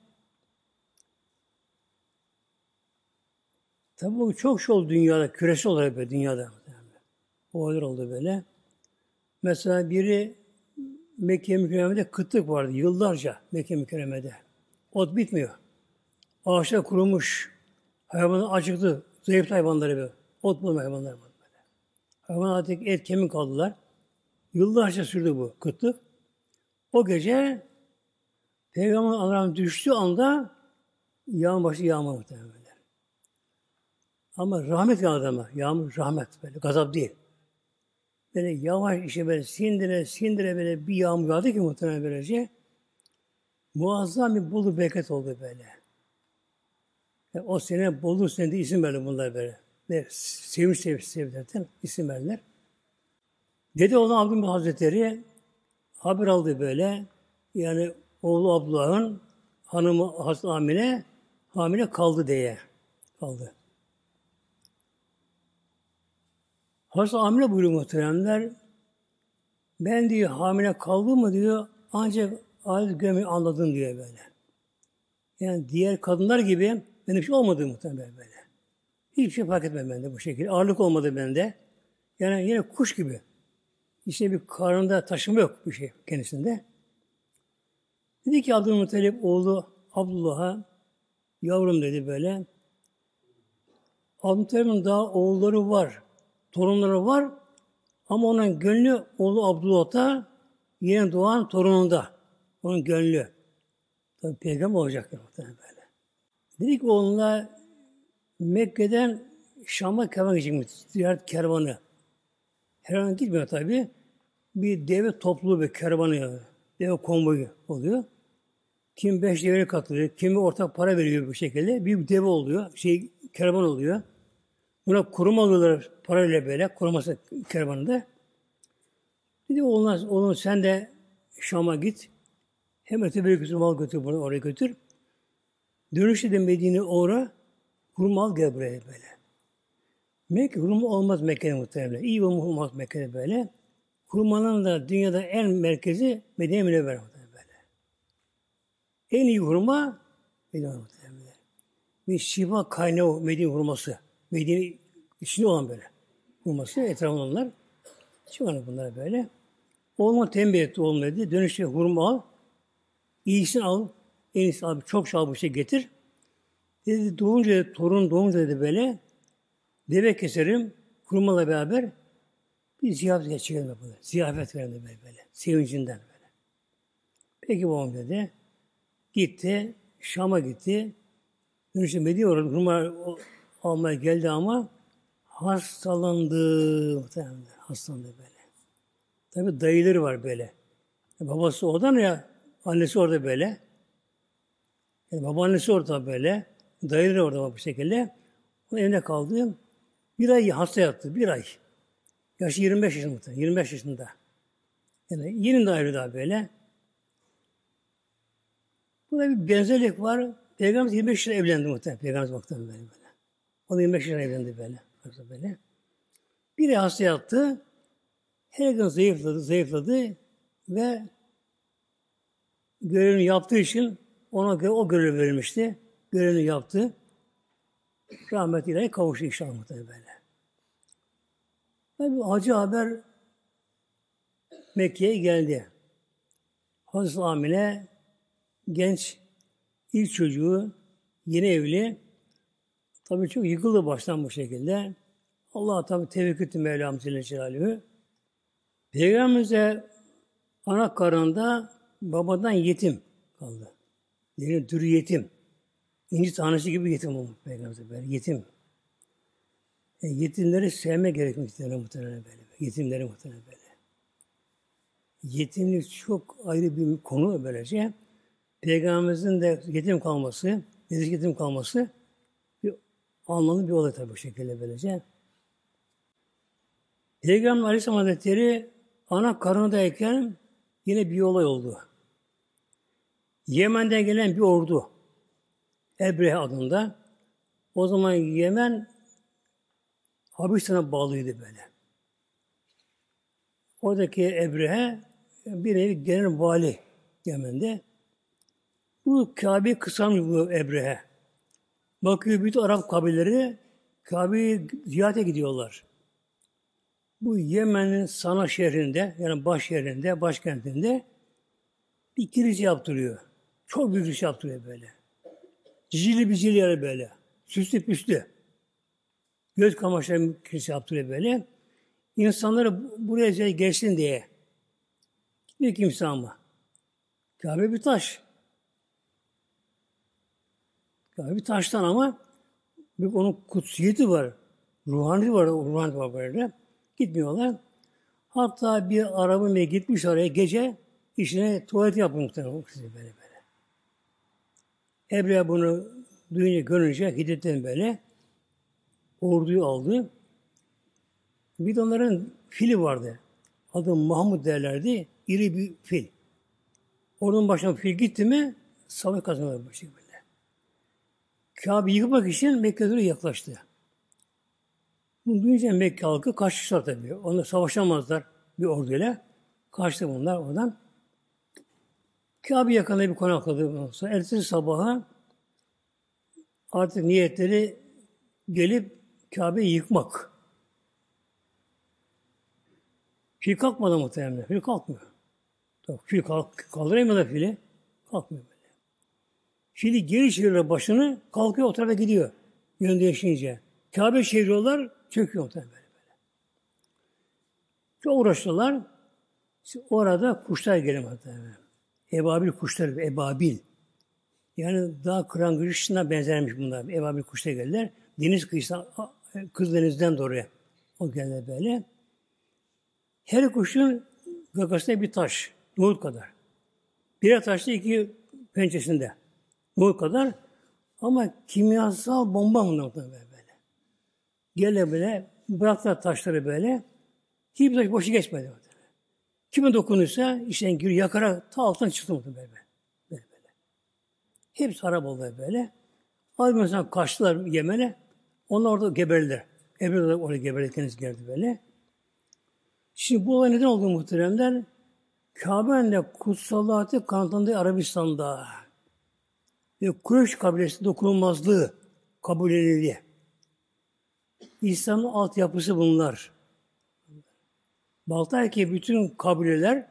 Tabi bu çok şey oldu dünyada, küresel olarak böyle dünyada. Olaylar oldu böyle. Mesela biri Mekke mükerremede kıtlık vardı yıllarca Mekke mükerremede. Ot bitmiyor. Ağaçlar kurumuş. Hayvanlar acıktı. Zayıf hayvanları böyle. Ot bulma hayvanlar böyle. Hayvanlar artık et kemik kaldılar. Yıllarca sürdü bu kıtlık. O gece Peygamber Allah'ın düştüğü anda yağmur başı yağmur muhtemelen. Ama rahmet yağdı ama. Yağmur rahmet böyle. Gazap değil. Böyle yavaş işte böyle sindire sindire böyle bir yağmur yağdı ki muhtemelen böylece. Muazzam bir bulu bereket oldu böyle. Yani o sene bolu senede isim verdi bunlar böyle. Ve sevinç sevinç sevinçlerden isim verdiler. Dede olan Abdülhamid Hazretleri haber aldı böyle. Yani oğlu Abdullah'ın hanımı Hazreti Amine hamile kaldı diye kaldı. Hazreti Amine buyuruyor muhteremler. Ben diyor hamile kaldım mı diyor ancak adet görmeyi anladım diyor böyle. Yani diğer kadınlar gibi benim bir şey olmadı muhtemelen böyle. Hiçbir şey fark etmem bende bu şekilde. Ağırlık olmadı bende. Yani yine kuş gibi. İşte bir karnında taşıma yok bir şey kendisinde. Dedi ki Abdülmuttalip oğlu Abdullah'a yavrum dedi böyle. Abdülmuttalip'in daha oğulları var, torunları var ama onun gönlü oğlu Abdullah'ta yeni doğan torununda. Onun gönlü. Tabi peygamber olacak böyle. Dedi ki oğluna Mekke'den Şam'a kervan gidecekmiş. Ziyaret kervanı. Her gitmiyor tabi. Bir deve topluluğu bir kervanı. Deve konvoyu oluyor. Kim beş deveye katılıyor, kimi ortak para veriyor bu şekilde. Bir deve oluyor, şey kervan oluyor. Buna kurum alıyorlar parayla böyle, koruması kervanında. Dedi olmaz, oğlum sen de Şam'a git. Hem öte bir götür, mal götür, bunu oraya götür. Dönüşte de Medine uğra, hurma al gel buraya böyle. Mekke hurma olmaz Mekke'de muhtemelen. İyi hurma olmaz Mekke'de böyle. Hurmanın da dünyada en merkezi Medine Münevver böyle. En iyi hurma Medine muhtemelen. Bir şifa kaynağı Medine hurması. Medine içinde olan böyle. Hurması etrafında olanlar. Çıkanı bunlar böyle. Oğluma tembih etti oğlum dedi. Dönüşte hurma al. İyisini al. En iyisi abi çok şal bu şey getir. Dedi doğunca dedi, torun doğunca dedi böyle deve keserim kurmala beraber bir ziyafet geçelim böyle. Ziyafet verelim böyle, böyle. Sevincinden böyle. Peki babam dedi. Gitti. Şam'a gitti. Dönüşte Medine orada kurma almaya geldi ama hastalandı muhtemelen. Hastalandı böyle. Tabi dayıları var böyle. Babası oradan ya annesi orada böyle. Yani babaannesi orada böyle. Dayıları orada bu şekilde. O evine kaldı. Bir ay hasta yattı. Bir ay. Yaşı 25 yaşında. 25 yaşında. Yani yeni de ayrı daha böyle. Burada bir benzerlik var. Peygamber 25 yaşında evlendi muhtemelen. Peygamber muhtemelen böyle. O da 25 yaşında evlendi böyle. Böyle. Bir ay hasta yattı. Her gün zayıfladı, zayıfladı ve görevini yaptığı için ona göre o görev verilmişti. Görevini yaptı. Rahmet ilahi kavuştu inşallah muhtemelen böyle. Tabi acı haber Mekke'ye geldi. Hazreti Amine genç ilk çocuğu yeni evli tabi çok yıkıldı baştan bu şekilde. Allah tabi tevekkül etti Mevlam Celle Celaluhu. Peygamberimize ana karnında babadan yetim kaldı. Yani dürü yetim. İnci tanesi gibi yetim olmuş Peygamber böyle yetim. E, yetimleri sevme gerekiyor muhtemelen böyle. Yetimleri muhtemelen böyle. Yetimlik çok ayrı bir konu böylece. Peygamberimizin de yetim kalması, yetim kalması anlamlı bir olay tabii bu şekilde böylece. Peygamber Aleyhisselam Hazretleri ana karnındayken yine bir olay oldu. Yemen'den gelen bir ordu Ebrehe adında. O zaman Yemen Habeşistan'a bağlıydı böyle. Oradaki Ebrehe bir nevi genel vali Yemen'de. Bu Kabe'yi kısalmış bu Ebrehe. Bakıyor bütün Arap kabileleri Kabe'yi ziyarete gidiyorlar. Bu Yemen'in Sana şehrinde, yani baş şehrinde, başkentinde bir kilise yaptırıyor. Çok büyük iş yaptırıyor böyle. Cicili bicili yer böyle. Süslü püslü. Göz kamaşları kilise yaptırıyor böyle. İnsanları buraya geçsin diye. Bir kimse ama. Kabe bir taş. Kabe bir taştan ama bir onun kutsiyeti var. Ruhani var, ruhani var böyle. Gitmiyorlar. Hatta bir araba gitmiş oraya gece işine tuvalet yapmış muhtemelen böyle böyle. Ebre'ye bunu duyunca görünce hiddetten böyle orduyu aldı. Bir de onların fili vardı. Adı Mahmud derlerdi. İri bir fil. Onun başına fil gitti mi savaş kazanır şekilde. Kabe yıkmak için Mekke'ye yaklaştı. Bunu duyunca Mekke halkı kaçmışlar tabii. Onlar savaşamazlar bir orduyla. Kaçtı bunlar oradan. Kabe yakında bir konakladı. Sonra ertesi sabaha artık niyetleri gelip Kabe'yi yıkmak. Fil kalkmadı muhtemelen. Fil kalkmıyor. Fil kalk, kaldıramıyor da fili. Kalkmıyor. Fili geri çeviriyor başını, kalkıyor o tarafa gidiyor. Yön değişince. Kabe çeviriyorlar, çöküyor muhtemelen böyle. böyle. Çok uğraştılar. Orada kuşlar muhtemelen. Ebabil kuşları, ebabil. Yani daha kırangıçına benzermiş bunlar. Ebabil kuşlar geldiler. Deniz kıyısına, Kızdeniz'den doğru o geldi böyle. Her kuşun gagasında bir taş. Nohut kadar. Birer taşta iki pençesinde. Nohut kadar. Ama kimyasal bomba bunlar böyle. böyle. Gele böyle bıraktılar taşları böyle. Hiçbir taş boşu geçmedi. Böyle. Kime dokunursa işten giriyor yakarak ta alttan çıktı böyle. böyle. böyle. Hepsi harap oldu böyle. Az mesela kaçtılar Yemen'e. Onlar orada geberdiler. Ebru da oraya geberdi, geldi böyle. Şimdi bu olay neden oldu muhteremler? Kabe'nin de kutsallatı kanıtlandığı Arabistan'da ve Kureyş kabilesi dokunulmazlığı kabul edildi. İslam'ın altyapısı bunlar. Baltay ki bütün kabileler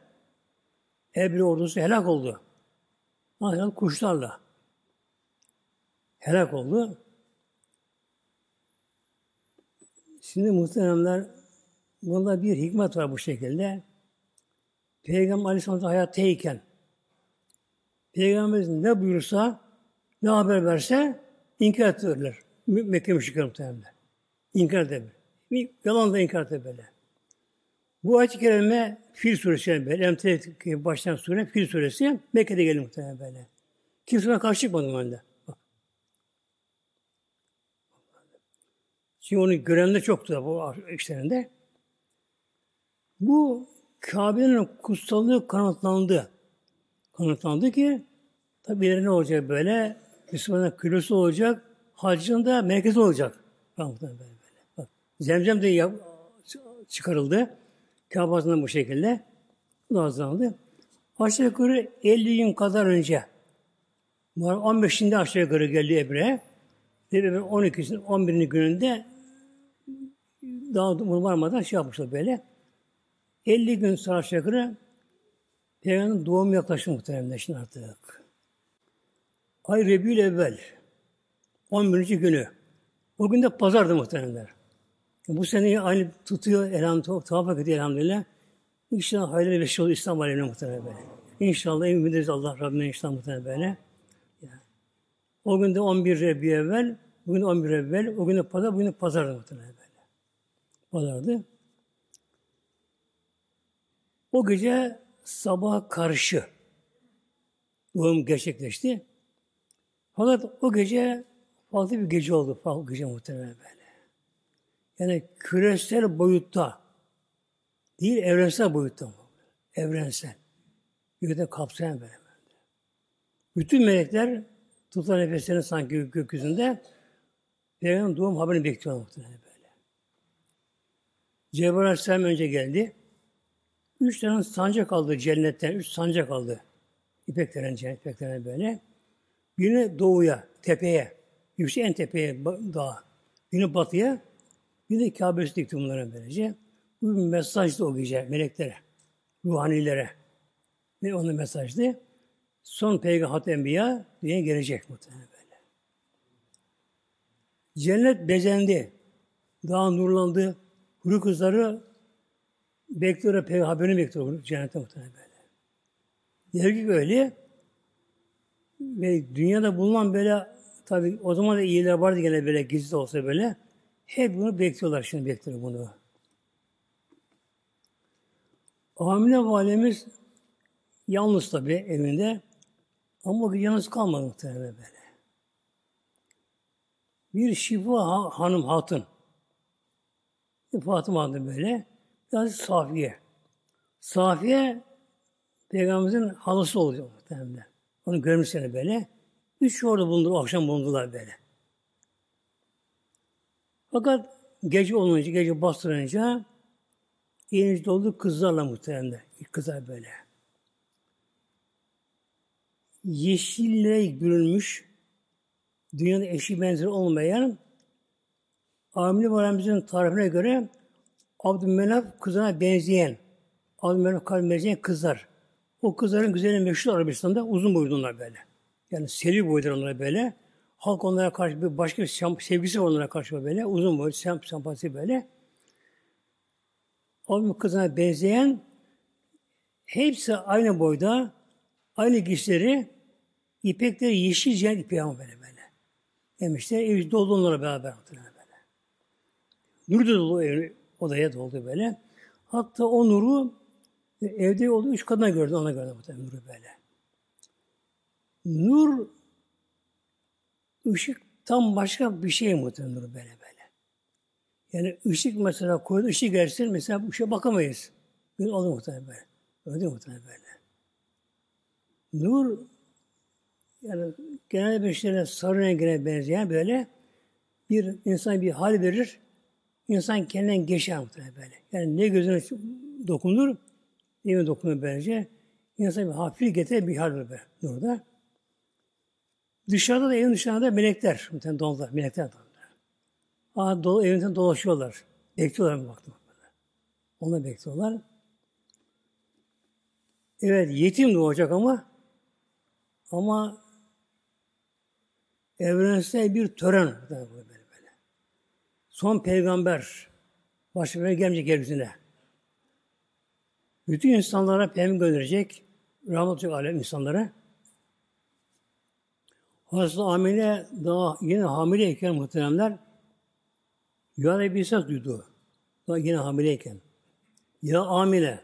Ebru ordusu helak oldu. Ancak kuşlarla helak oldu. Şimdi muhteremler bunda bir hikmet var bu şekilde. Peygamber Aleyhisselam hayattayken Peygamberimiz ne buyursa ne haber verse inkar ettirirler. Mekke müşrikler muhtemelen. İnkar eder. Yalan da inkar eder böyle. Bu ayet-i kerime Fil suresi yani böyle. Emtiyet başlayan sure Fil suresi Mekke'de geldi muhtemelen böyle. Kimse karşı çıkmadı bende. Çünkü onu görenler çoktu bu işlerinde. Bu Kabe'nin kutsallığı kanıtlandı. Kanıtlandı ki tabi ne olacak böyle? Müslümanın kilosu olacak, hacın da merkezi olacak. Bak, zemzem de yap, çıkarıldı. Kabe'sinden bu şekilde. Hazırlandı. Aşağı yukarı 50 gün kadar önce 15'inde aşağı yukarı geldi Ebre. Ve 12'sinin 11. gününde daha varmadan şey yapmışlar böyle. 50 gün sonra aşağı yukarı Peygamber'in doğum yaklaştı muhtemelen şimdi artık. Ay Rebül evvel. 11. günü. O gün de pazardı muhteremler. Bu sene aynı tutuyor elhamdülillah, tavaf ediyor elhamdülillah. İnşallah hayırlı bir şey İslam alemine muhtemelen böyle. İnşallah ümit Allah Rabbine inşallah muhtemelen böyle. O gün de 11 Rebül evvel, bugün 11 evvel, o gün de pazar, bugün de pazardı muhtemelen böyle. Pazardı. O gece sabah karşı doğum gerçekleşti. Fakat o gece farklı bir gece oldu. Farklı gece muhtemelen böyle. Yani küresel boyutta değil evrensel boyutta. Evrensel. Gökte kapsayan böyle. Bütün melekler tutan nefeslerini sanki gökyüzünde Peygamber'in doğum haberini bekliyor muhtemelen böyle. Cebrail Aleyhisselam önce geldi. Üç tane sancak aldı cennetten. Üç sancak aldı. İpeklerin cennet, İpeklerin böyle. Birini doğuya, tepeye, yüksek en tepeye, dağa. Birini batıya, bir de Kabe'si dikti bunlara böylece. Bu bir mesajdı o gece meleklere, ruhanilere. Ve onun mesajdı. son peygamber enbiya dünyaya gelecek muhtemelen böyle. Cennet bezendi. Daha nurlandı. Huri kızları bekliyor, peygamberini bekliyor cennette muhtemelen böyle. Yer gibi öyle. Ve dünyada bulunan böyle tabi o zaman da iyiler vardı gene böyle gizli olsa böyle. Hep bunu bekliyorlar şimdi bekliyor bunu. Hamile valimiz yalnız tabi evinde. Ama o yalnız kalmadı muhtemelen böyle. Bir şifa hanım hatun. Fatıma adı böyle. Biraz Safiye. Safiye Peygamberimizin halası oluyor muhtemelen. Onu görmüşler böyle. Üç orada bulundu, akşam bulundular böyle. Fakat gece olunca, gece bastırınca yeni doldu kızlarla muhtemelen. İlk kızlar böyle. Yeşille bürünmüş, dünyada eşi benzeri olmayan Amine Validemizin tarifine göre Abdümenaf kızına benzeyen, Abdümenaf kalbine benzeyen kızlar. O kızların güzeli meşhur Arabistan'da uzun boylu onlar böyle. Yani seri boylular onlar böyle. Halk onlara karşı bir başka bir sevgisi var onlara karşı böyle. Uzun boylu, semp, sempati böyle. Abdümenaf kızına benzeyen hepsi aynı boyda, aynı giysileri, ipekleri yeşil cihan ipeği ama böyle böyle. Demişler, ev doldu onlara beraber. Böyle. Nur da dolu odaya doldu böyle. Hatta o nuru evde olduğu üç kadına gördü, ona gördü bu nuru böyle. Nur ışık tam başka bir şey muhtemelen nur böyle böyle. Yani ışık mesela koydu, ışık gelsin mesela ışığa bakamayız. Böyle olur muhtemelen böyle. Öyle muhtemelen böyle. Nur yani genelde bir şeyler sarı rengine benzeyen böyle bir insan bir hal verir. İnsan kendinden geçer muhtemelen böyle. Yani ne gözüne dokunur, ne mi dokunur böylece. İnsan bir hafif getirir bir hal böyle burada. Dışarıda da evin dışarıda melekler. Muhtemelen doldular. Melekler doldular. Aa, dolu, evinden dolaşıyorlar. Bekliyorlar mı baktım. Onu bekliyorlar. Evet yetim doğacak ama ama evrensel bir tören böyle böyle. Son peygamber başına gelmeyecek yeryüzüne. Bütün insanlara peygamber gönderecek. Rahmet alem insanlara. Hazreti Amine daha yine hamileyken muhteremler Yuhanna bir ses duydu. Daha yine hamileyken. Ya Amine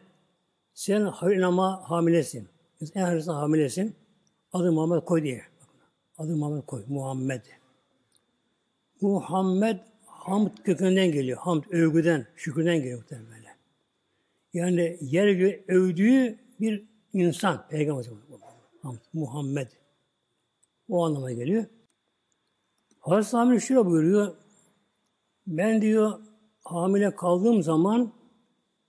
sen hayır ama hamilesin. En hayırlısı hamilesin. Adı Muhammed koy diye. Adı Muhammed koy. Muhammed. Muhammed hamd kökünden geliyor. Hamd övgüden, şükürden geliyor muhtemelen. Yani yer övdüğü bir insan, peygamber Muhammed. O anlama geliyor. Hazreti Amir şöyle buyuruyor. Ben diyor hamile kaldığım zaman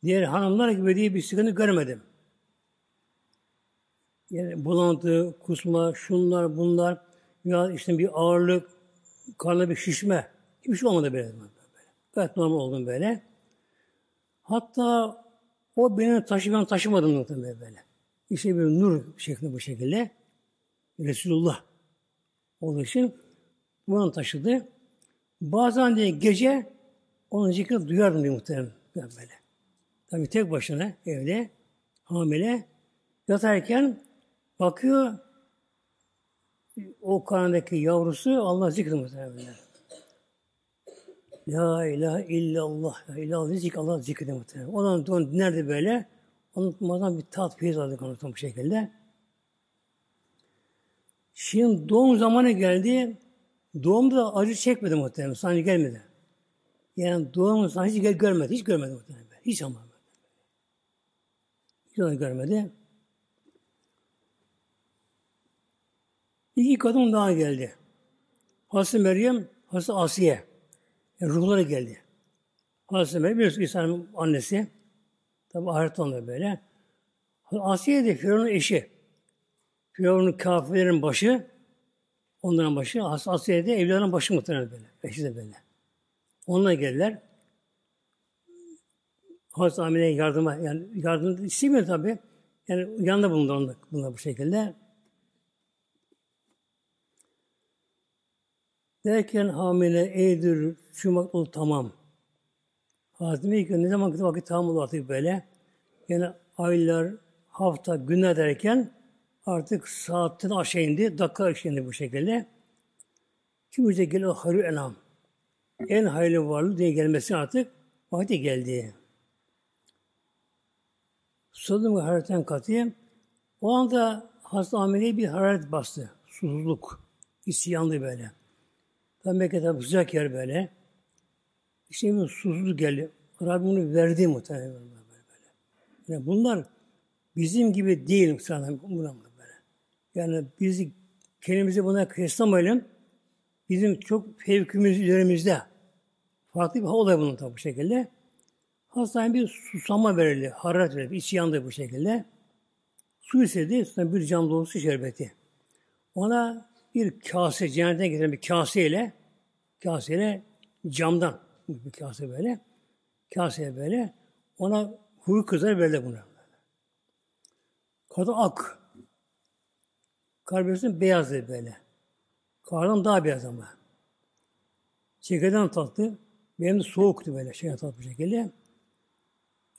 diğer hanımlar gibi diye bir sıkıntı görmedim. Yani bulantı, kusma, şunlar, bunlar, ya işte bir ağırlık, karnına bir şişme. Hiçbir şey olmadı böyle. böyle. Gayet normal oldum böyle. Hatta o beni taşı ben taşımadım muhtemelen böyle. İşte bir nur şeklinde bu şekilde. Resulullah olduğu için bunu taşıdı. Bazen de gece onun zikrini duyardım diye muhtemelen böyle. Tabi tek başına evde hamile yatarken bakıyor o karnındaki yavrusu Allah zikri muhtemelen. La ilahe illallah. La ilahe zik Allah zikrede muhtemelen. Ondan don nerede böyle? Unutmadan bir tat feyiz aldık onu bu şekilde. Şimdi doğum zamanı geldi. Doğumda da acı çekmedi muhtemelen. Sancı gelmedi. Yani doğum sancı hiç görmedi. Hiç görmedi muhtemelen. Hiç ama. Hiç onu görmedi. İki kadın daha geldi. Hazreti Meryem, Hazreti Asiye. Yani ruhları geldi. Hazreti Meryem biliyorsunuz İsa'nın annesi. Tabi ahiret onda böyle. Asiye de Firavun'un eşi. Firavun'un kafirlerin başı. Onların başı. Asiye de evlilerin başı muhtemelen böyle. Eşi de böyle. Onunla geldiler. Hazreti Amine'ye yardıma, yani yardım istemiyor tabi. Yani yanında bulundu onunla, bununla bu şekilde. Derken hamile eydir, çumak ol tamam. Hazreti Mekke ne zaman vakit tamam oldu artık böyle. Yani aylar, hafta, günler derken artık saatten aşağı indi, dakika indi bu şekilde. Kim bize geliyor hayır enam. En hayırlı varlığı diye gelmesi artık vakti geldi. Ve hararetten katıyım. O anda hasta ameleye bir hararet bastı. Susuzluk. İsyanlı böyle. Tabi Mekke tabi sıcak yer böyle. İşte bir susuzluk geldi. Rabbim bunu verdi muhtemelen böyle. böyle. Yani bunlar bizim gibi değil muhtemelen bunlar böyle. Yani biz kendimizi buna kıyaslamayalım. Bizim çok fevkimiz üzerimizde. Farklı bir olay bunun tabi bu şekilde. Hastaneye bir susama verildi, hararet verildi, içi yandı bu şekilde. Su istedi, bir cam dolusu şerbeti. Ona bir kase, cennetten getiren bir kaseyle, kaseyle camdan, bir kase böyle, kaseye böyle, ona huyu kızar verdi buna. Kadın ak. Kalbimizin beyazdı böyle. Kardan daha beyaz ama. Şekerden tatlı. Benim de soğuktu böyle şey tatlı şekilde.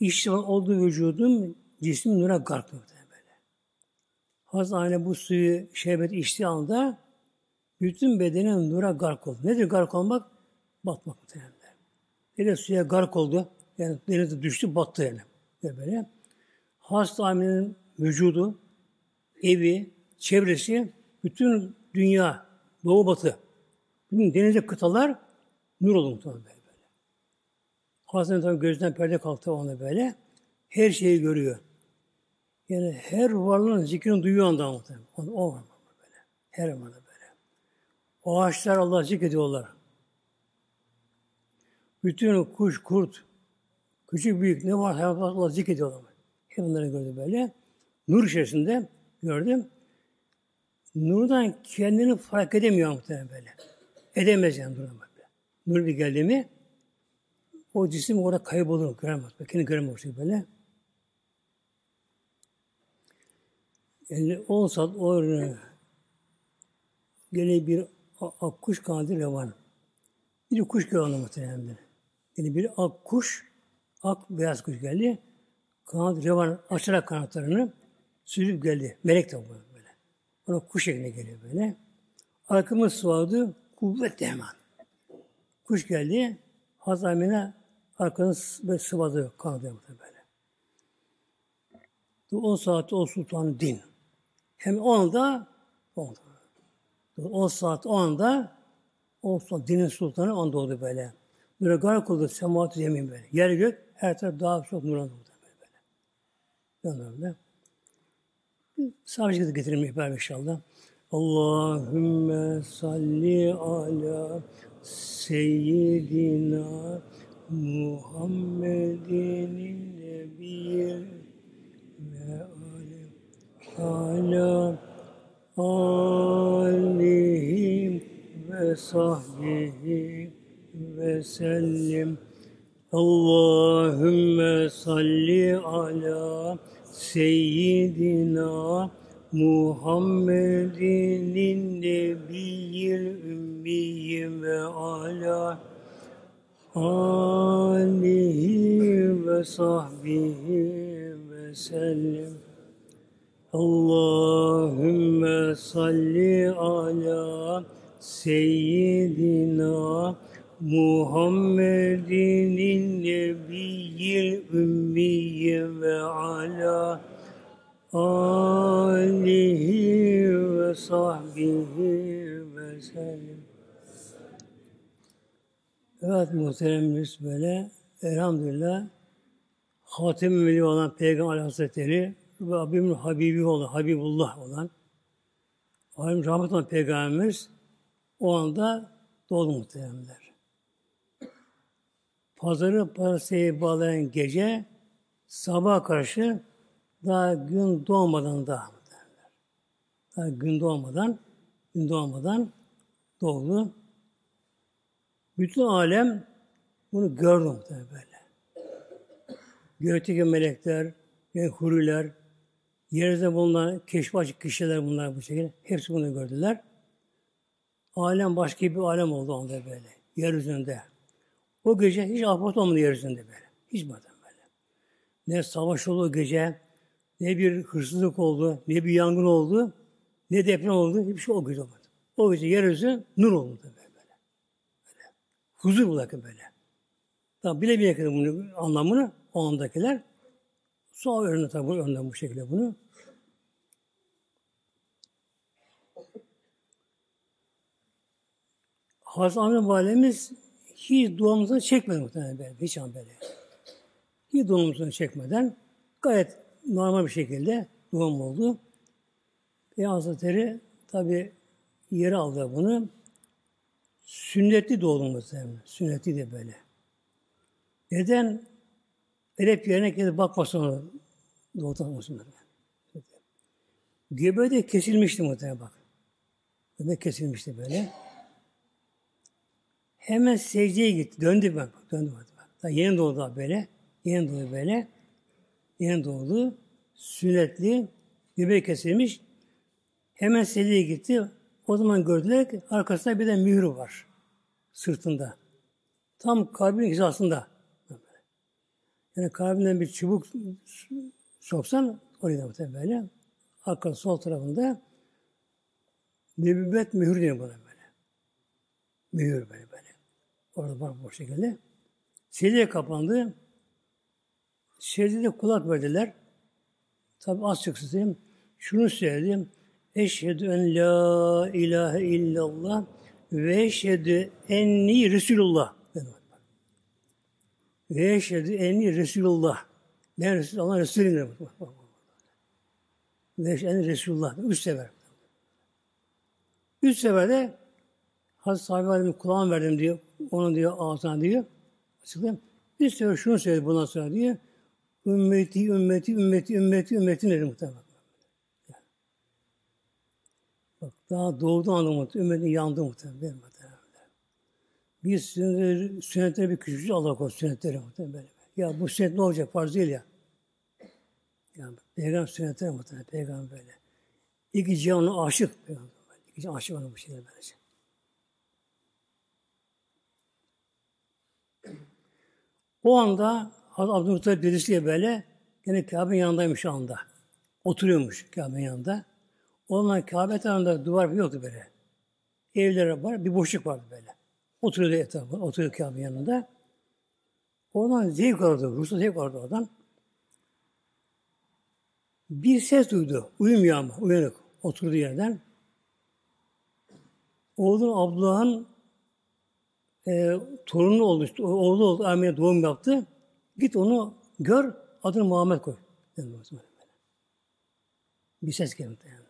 İşte olduğu vücudum cismin nura gark Hazreti bu suyu şerbet içtiği anda bütün bedenin nura gark oldu. Nedir gark olmak? Batmak muhtemelen. Deniz suya gark oldu. Yani denize düştü, battı yani. Böyle. Hasta aminin vücudu, evi, çevresi, bütün dünya, doğu batı, bütün denize kıtalar nur oldu muhtemelen böyle. Tabi gözden perde kalktı ona böyle. Her şeyi görüyor. Yani her varlığın zikrini duyuyor anda muhtemelen. O, var böyle. Her varlığı böyle. O ağaçlar Allah zikrediyorlar. Bütün kuş, kurt, küçük büyük ne var hayvanlar Allah zikrediyorlar. Hep bunları gördü böyle. Nur içerisinde gördüm. Nurdan kendini fark edemiyor muhtemelen böyle. Edemez yani nurdan böyle. Nur bir geldi mi o cisim orada kaybolur, göremez. Kendini göremez böyle. Yani 10 saat o gene bir ak kuş kanadı revan. Bir kuş gördü muhtemelen. Yani bir ak kuş, ak beyaz kuş geldi. Kanat revan açarak kanatlarını sürüp geldi. Melek de bu böyle. Ona kuş şekline geliyor böyle. Arkamız sıvadı, kuvvet hemen. Kuş geldi, Hazamine arkanı böyle sıvadı, kanadı böyle. 10 saatte o sultan din. Hem o anda, o. 10 saat o anda o sultan, dinin sultanı onda oldu böyle. Böyle garip oldu semaat yemin böyle. Yer gök her taraf daha çok nurlandı böyle. böyle. Böyle. Sadece getirelim ihbar inşallah. Allahümme salli ala seyyidina Muhammedin Nebiyyil ve ala alihi ve sahbihi ve sellim. Allahümme salli ala seyyidina Muhammedin nebiyyil ümmiyi ve ala alihi ve sahbihi ve sellem. Allahümme salli ala seyyidina Muhammedin nebiyyil ümmiyi ve ala alihi ve sahbihi ve sellem. Evet muhteremimiz böyle elhamdülillah Hatem-i Veli olan Peygamber Hazretleri Abimin Habibi olan, Habibullah olan Alim rahmet olan Peygamberimiz o anda doğdu muhteremler. Pazarı parasıyla bağlayan gece sabah karşı daha gün doğmadan da daha gün doğmadan gün doğmadan doğdu. Bütün alem bunu gördü muhtemelen böyle. Melekler, yani huriler, yerde bulunan keşfi açık kişiler bunlar bu şekilde. Hepsi bunu gördüler. Alem başka bir alem oldu onda böyle. Yeryüzünde. O gece hiç afet olmadı yeryüzünde böyle. Hiç bakın böyle. Ne savaş oldu o gece, ne bir hırsızlık oldu, ne bir yangın oldu, ne deprem oldu. Hiçbir şey o gece olmadı. O gece yeryüzü nur oldu böyle. böyle. böyle. Huzur bırakın böyle. Tabi bile bile bunun anlamını o andakiler. Sonra öğrendi tabi bu önden bu şekilde bunu. Hazreti Ahmet Validemiz hiç duamızı çekmedi muhtemelen böyle. Hiç an böyle. Hiç duamızı çekmeden gayet normal bir şekilde duam oldu. Ve Hazretleri tabi yeri aldı bunu. Sünnetli doğdu muhtemelen. Sünnetli de böyle. Neden? Edep yerine gelip bakmasın ona. Doğdu muhtemelen. Göbeği de kesilmişti muhtemelen bak. Göbeği kesilmişti böyle. Hemen secdeye gitti. Döndü bak. Döndü bak. Daha yeni doğdu böyle. Yeni doğdu böyle. Yeni doğdu. Sünnetli. Göbeği kesilmiş. Hemen secdeye gitti. O zaman gördüler ki arkasında bir de mührü var. Sırtında. Tam kalbin hizasında. Yani kalbinden bir çubuk soksan oraya da böyle. Arka sol tarafında nübüvvet mühür diyor buna böyle. Mühür böyle böyle. Orada var bu şekilde. Secdeye kapandı. Secdede kulak verdiler. Tabi az söyleyeyim. Şunu söyledim. Eşhedü en la ilahe illallah ve eşhedü enni Resulullah. Ve eşhedü enni Resulullah. Ben Resul, Allah Resulü'yüm. Ve eşhedü Resulullah. Üç sefer. Üç seferde Hazreti Sahibi Aleyhisselam kulağını verdim diyor. Onun diyor ağzına diyor. Açıklayayım. Bir sefer şunu söyledi bundan sonra diyor. Ümmeti, ümmeti, ümmeti, ümmeti, ümmeti dedi muhtemelen. Bak daha doğduğu anda muhtemelen. Ümmetin yandı muhtemelen. Biz sünnetleri, sünnetleri bir küçücük Allah korusun sünnetleri böyle. Ya bu sünnet ne olacak? Farz değil ya. Yani peygamber sünnetleri muhtemelen. Peygamber böyle. İki cihanına aşık. Peygamber. İki cihan aşık olan bu şeyler böylece. O anda Abdülmuttalip dedesiyle böyle yine Kabe'nin yanındaymış şu anda. Oturuyormuş Kabe'nin yanında. O zaman Kabe tarafında duvar yoktu böyle. Evler var, bir boşluk vardı böyle. Oturuyordu etrafı, oturuyor Kabe'nin yanında. Oradan zevk aldı, ruhsuz zevk aldı oradan. Bir ses duydu. Uyumuyor ama, uyanık. Oturduğu yerden. Oğlun Abdullah'ın e, torunu oldu, oğlu oldu, Ermeni'ye doğum yaptı. Git onu gör, adını Muhammed koy. Bir ses geldi. Yani.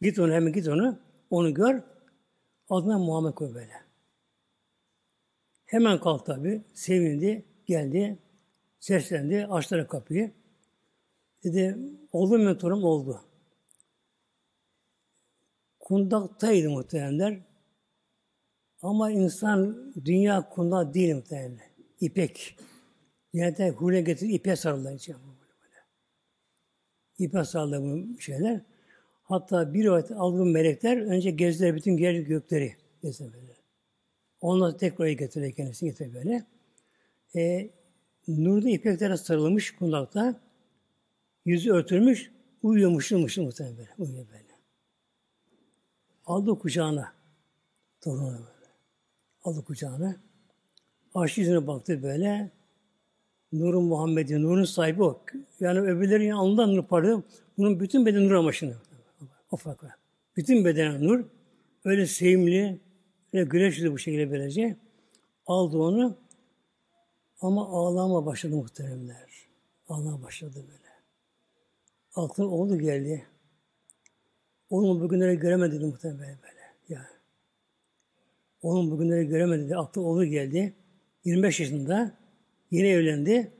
Git onu hemen git onu, onu gör, adına Muhammed koy böyle. Hemen kalk tabi, sevindi, geldi, seslendi, açtı kapıyı. Dedi, oldu mu torun? Oldu. Kundaktaydı muhtemelenler. Ama insan dünya kundak değil muhtemelen. İpek. Dünyada hule getirip ipe sarıldı. İpe sarıldı bu şeyler. Hatta bir vakit aldığım melekler önce gezdiler bütün yer gökleri. Gezdiler. Ondan tekrar getiriyor kendisi getiriyor böyle. E, nurda ipeklere sarılmış kundakta. Yüzü örtülmüş. Uyuyor mışıl mışıl muhtemelen böyle. Uyuyor böyle. Aldı kucağına. Torunu böyle. Aldı kucağına. Aşk yüzüne baktı böyle. Nurun Muhammed'in, nurun sahibi o. Yani öbürlerin alnından nur parlıyor. Bunun bütün beden nur amaçını. O farkı. Bütün beden nur. Öyle sevimli, öyle güneş yüzü bu şekilde böylece. Aldı onu. Ama ağlama başladı muhteremler. Ağlama başladı böyle. Aklın oğlu geldi. Oğlum bugünleri göremedi dedi muhtemelen böyle. böyle. Ya. Oğlum bugünleri göremedi dedi. Aklı oğlu geldi. 25 yaşında. Yeni evlendi.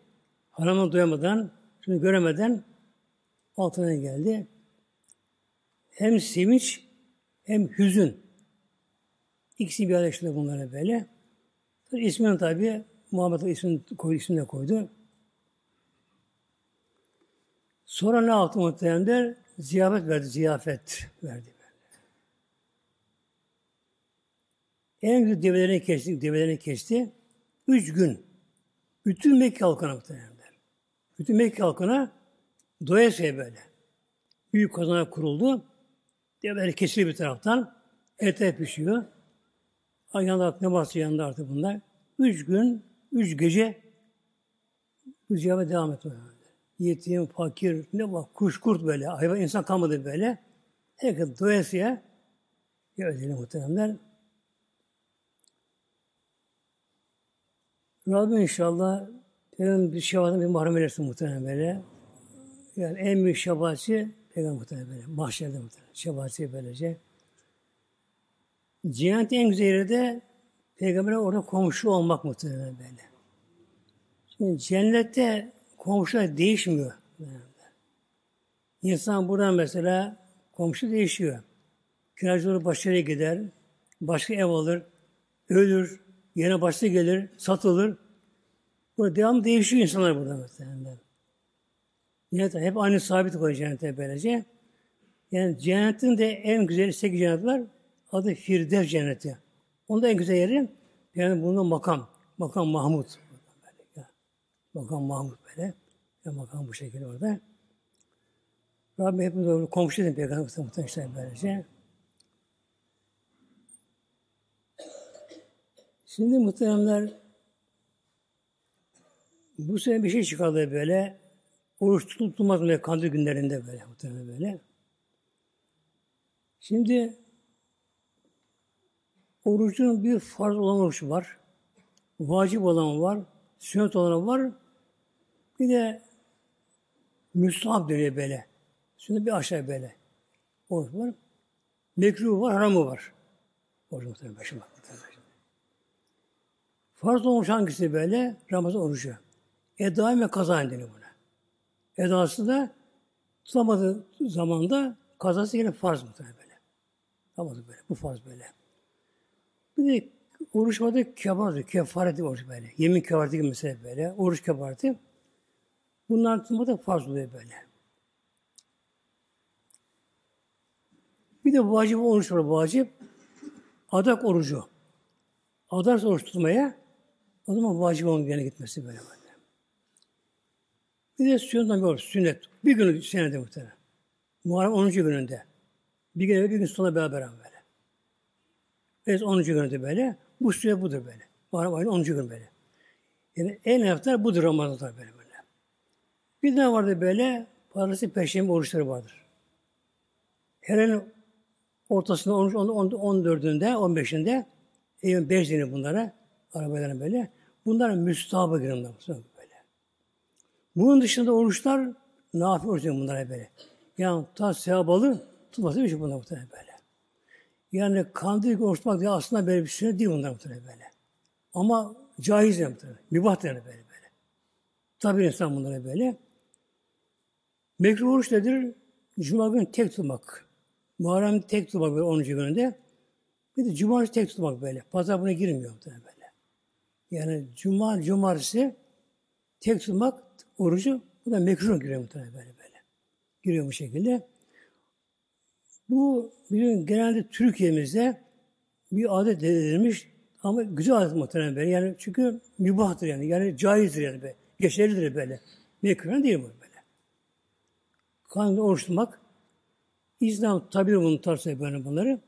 Hanımı duyamadan, şunu göremeden altına geldi. Hem sevinç hem hüzün. İkisi bir arada yaşadı bunlara böyle. İsmini tabi Muhammed ismini koydu, ismini de koydu. Sonra ne yaptı muhteremler? Ziyafet verdi, ziyafet verdi. En güzel develerini kesti, develerini kesti. Üç gün. Bütün Mekke halkına muhtemelenler. Bütün Mekke halkına doyasıya böyle. Büyük kazana kuruldu. Develer kesiliyor bir taraftan. Ete pişiyor. Yanında ne varsa yanında artık bunlar. Üç gün, üç gece bu ziyafet devam etti. Yetim, fakir, ne var, kuş, kurt böyle. Hayvan, insan kalmadı böyle. Herkes doyasıya ya muhteremler. Rabbim inşallah Peygamber bir şefaatine bir mahrem eylesin muhtemelen böyle. Yani en büyük şefaatçi Peygamber muhtemelen böyle. Mahşerde muhtemelen. Şefaatçi böylece. Cennet en güzel yeri de Peygamber'e orada komşu olmak muhtemelen böyle. Şimdi cennette komşular değişmiyor. İnsan buradan mesela komşu değişiyor. Kiracıları başarıya gider, başka ev alır, ölür, Yine başta gelir, satılır. Burada devam değişiyor insanlar burada mesela. Cennet hep aynı sabit koyuyor cennete böylece. Yani cennetin de en güzel sekiz cennet var. Adı Firdevs cenneti. Onda en güzel yeri yani bunun makam. Makam Mahmud. Makam Mahmud böyle. Ya makam bu şekilde orada. Rabbim hepimiz komşu edin peygamber muhtemelen böylece. Şimdi muhteremler bu sene bir şey çıkardı böyle. Oruç tutulmaz böyle kandil günlerinde böyle muhtemelen böyle. Şimdi orucun bir farz olan oruç var. Vacip olan var. Sünnet olan var. Bir de müstahap dönüyor böyle. Şimdi bir aşağı böyle. Oruç var. Mekruh var, haramı var. Oruç muhtemelen başıma. Farz olmuş hangisi böyle? Ramazan orucu. Eda ve kaza deniyor buna. Edası da tutamadığı zamanda kazası yine farz muhtemelen böyle. Tutamadı böyle. Bu farz böyle. Bir de oruç vardı kefareti, kefareti oruç böyle. Yemin kefareti gibi mesela böyle. Oruç kefareti. Bunlar tutmadı farz oluyor böyle. Bir de vacip oruç var vacip. Adak orucu. Adak oruç tutmaya o zaman vacip onun yerine gitmesi böyle böyle. Bir de sünnetten bir oruç, sünnet. Bir günü senede muhtemelen. Muharrem 10. gününde. Bir gün bir gün sonra beraber böyle. Evet 10. gününde böyle. Bu süre budur böyle. Muharrem ayının 10. gün böyle. Yani en hafta budur Ramazan'da böyle böyle. Bir de vardı böyle, parası peşin oruçları vardır. Her ayın ortasında 13, 14'ünde, 15'inde, evin 5 dini bunlara, arabaların böyle. Bunlar müstahaba girenler böyle. Bunun dışında oruçlar nafile oruç bunlar böyle. Yani ta sevabı tutması bir şey bunlar muhtemelen böyle. Yani kandil oruç tutmak diye aslında böyle bir şey değil bunlar muhtemelen böyle. Ama caiz yani muhtemelen. Mübah yani böyle böyle. Tabi insan bunlara böyle. Mekruh oruç nedir? Cuma günü tek tutmak. Muharrem tek tutmak böyle 10. gününde. Bir de cumartesi tek tutmak böyle. Pazar buna girmiyor muhtemelen böyle. Yani cuma, cumartesi tek tutmak orucu bu da mekruh giriyor muhtemelen böyle böyle. Giriyor bu şekilde. Bu bizim genelde Türkiye'mizde bir adet edilmiş ama güzel adet muhtemelen böyle. Yani çünkü mübahtır yani. Yani caizdir yani böyle. Geçerlidir böyle. Mekruh değil bu böyle. Kanunda oruç tutmak İslam tabi bunu tartışıyor böyle bunları.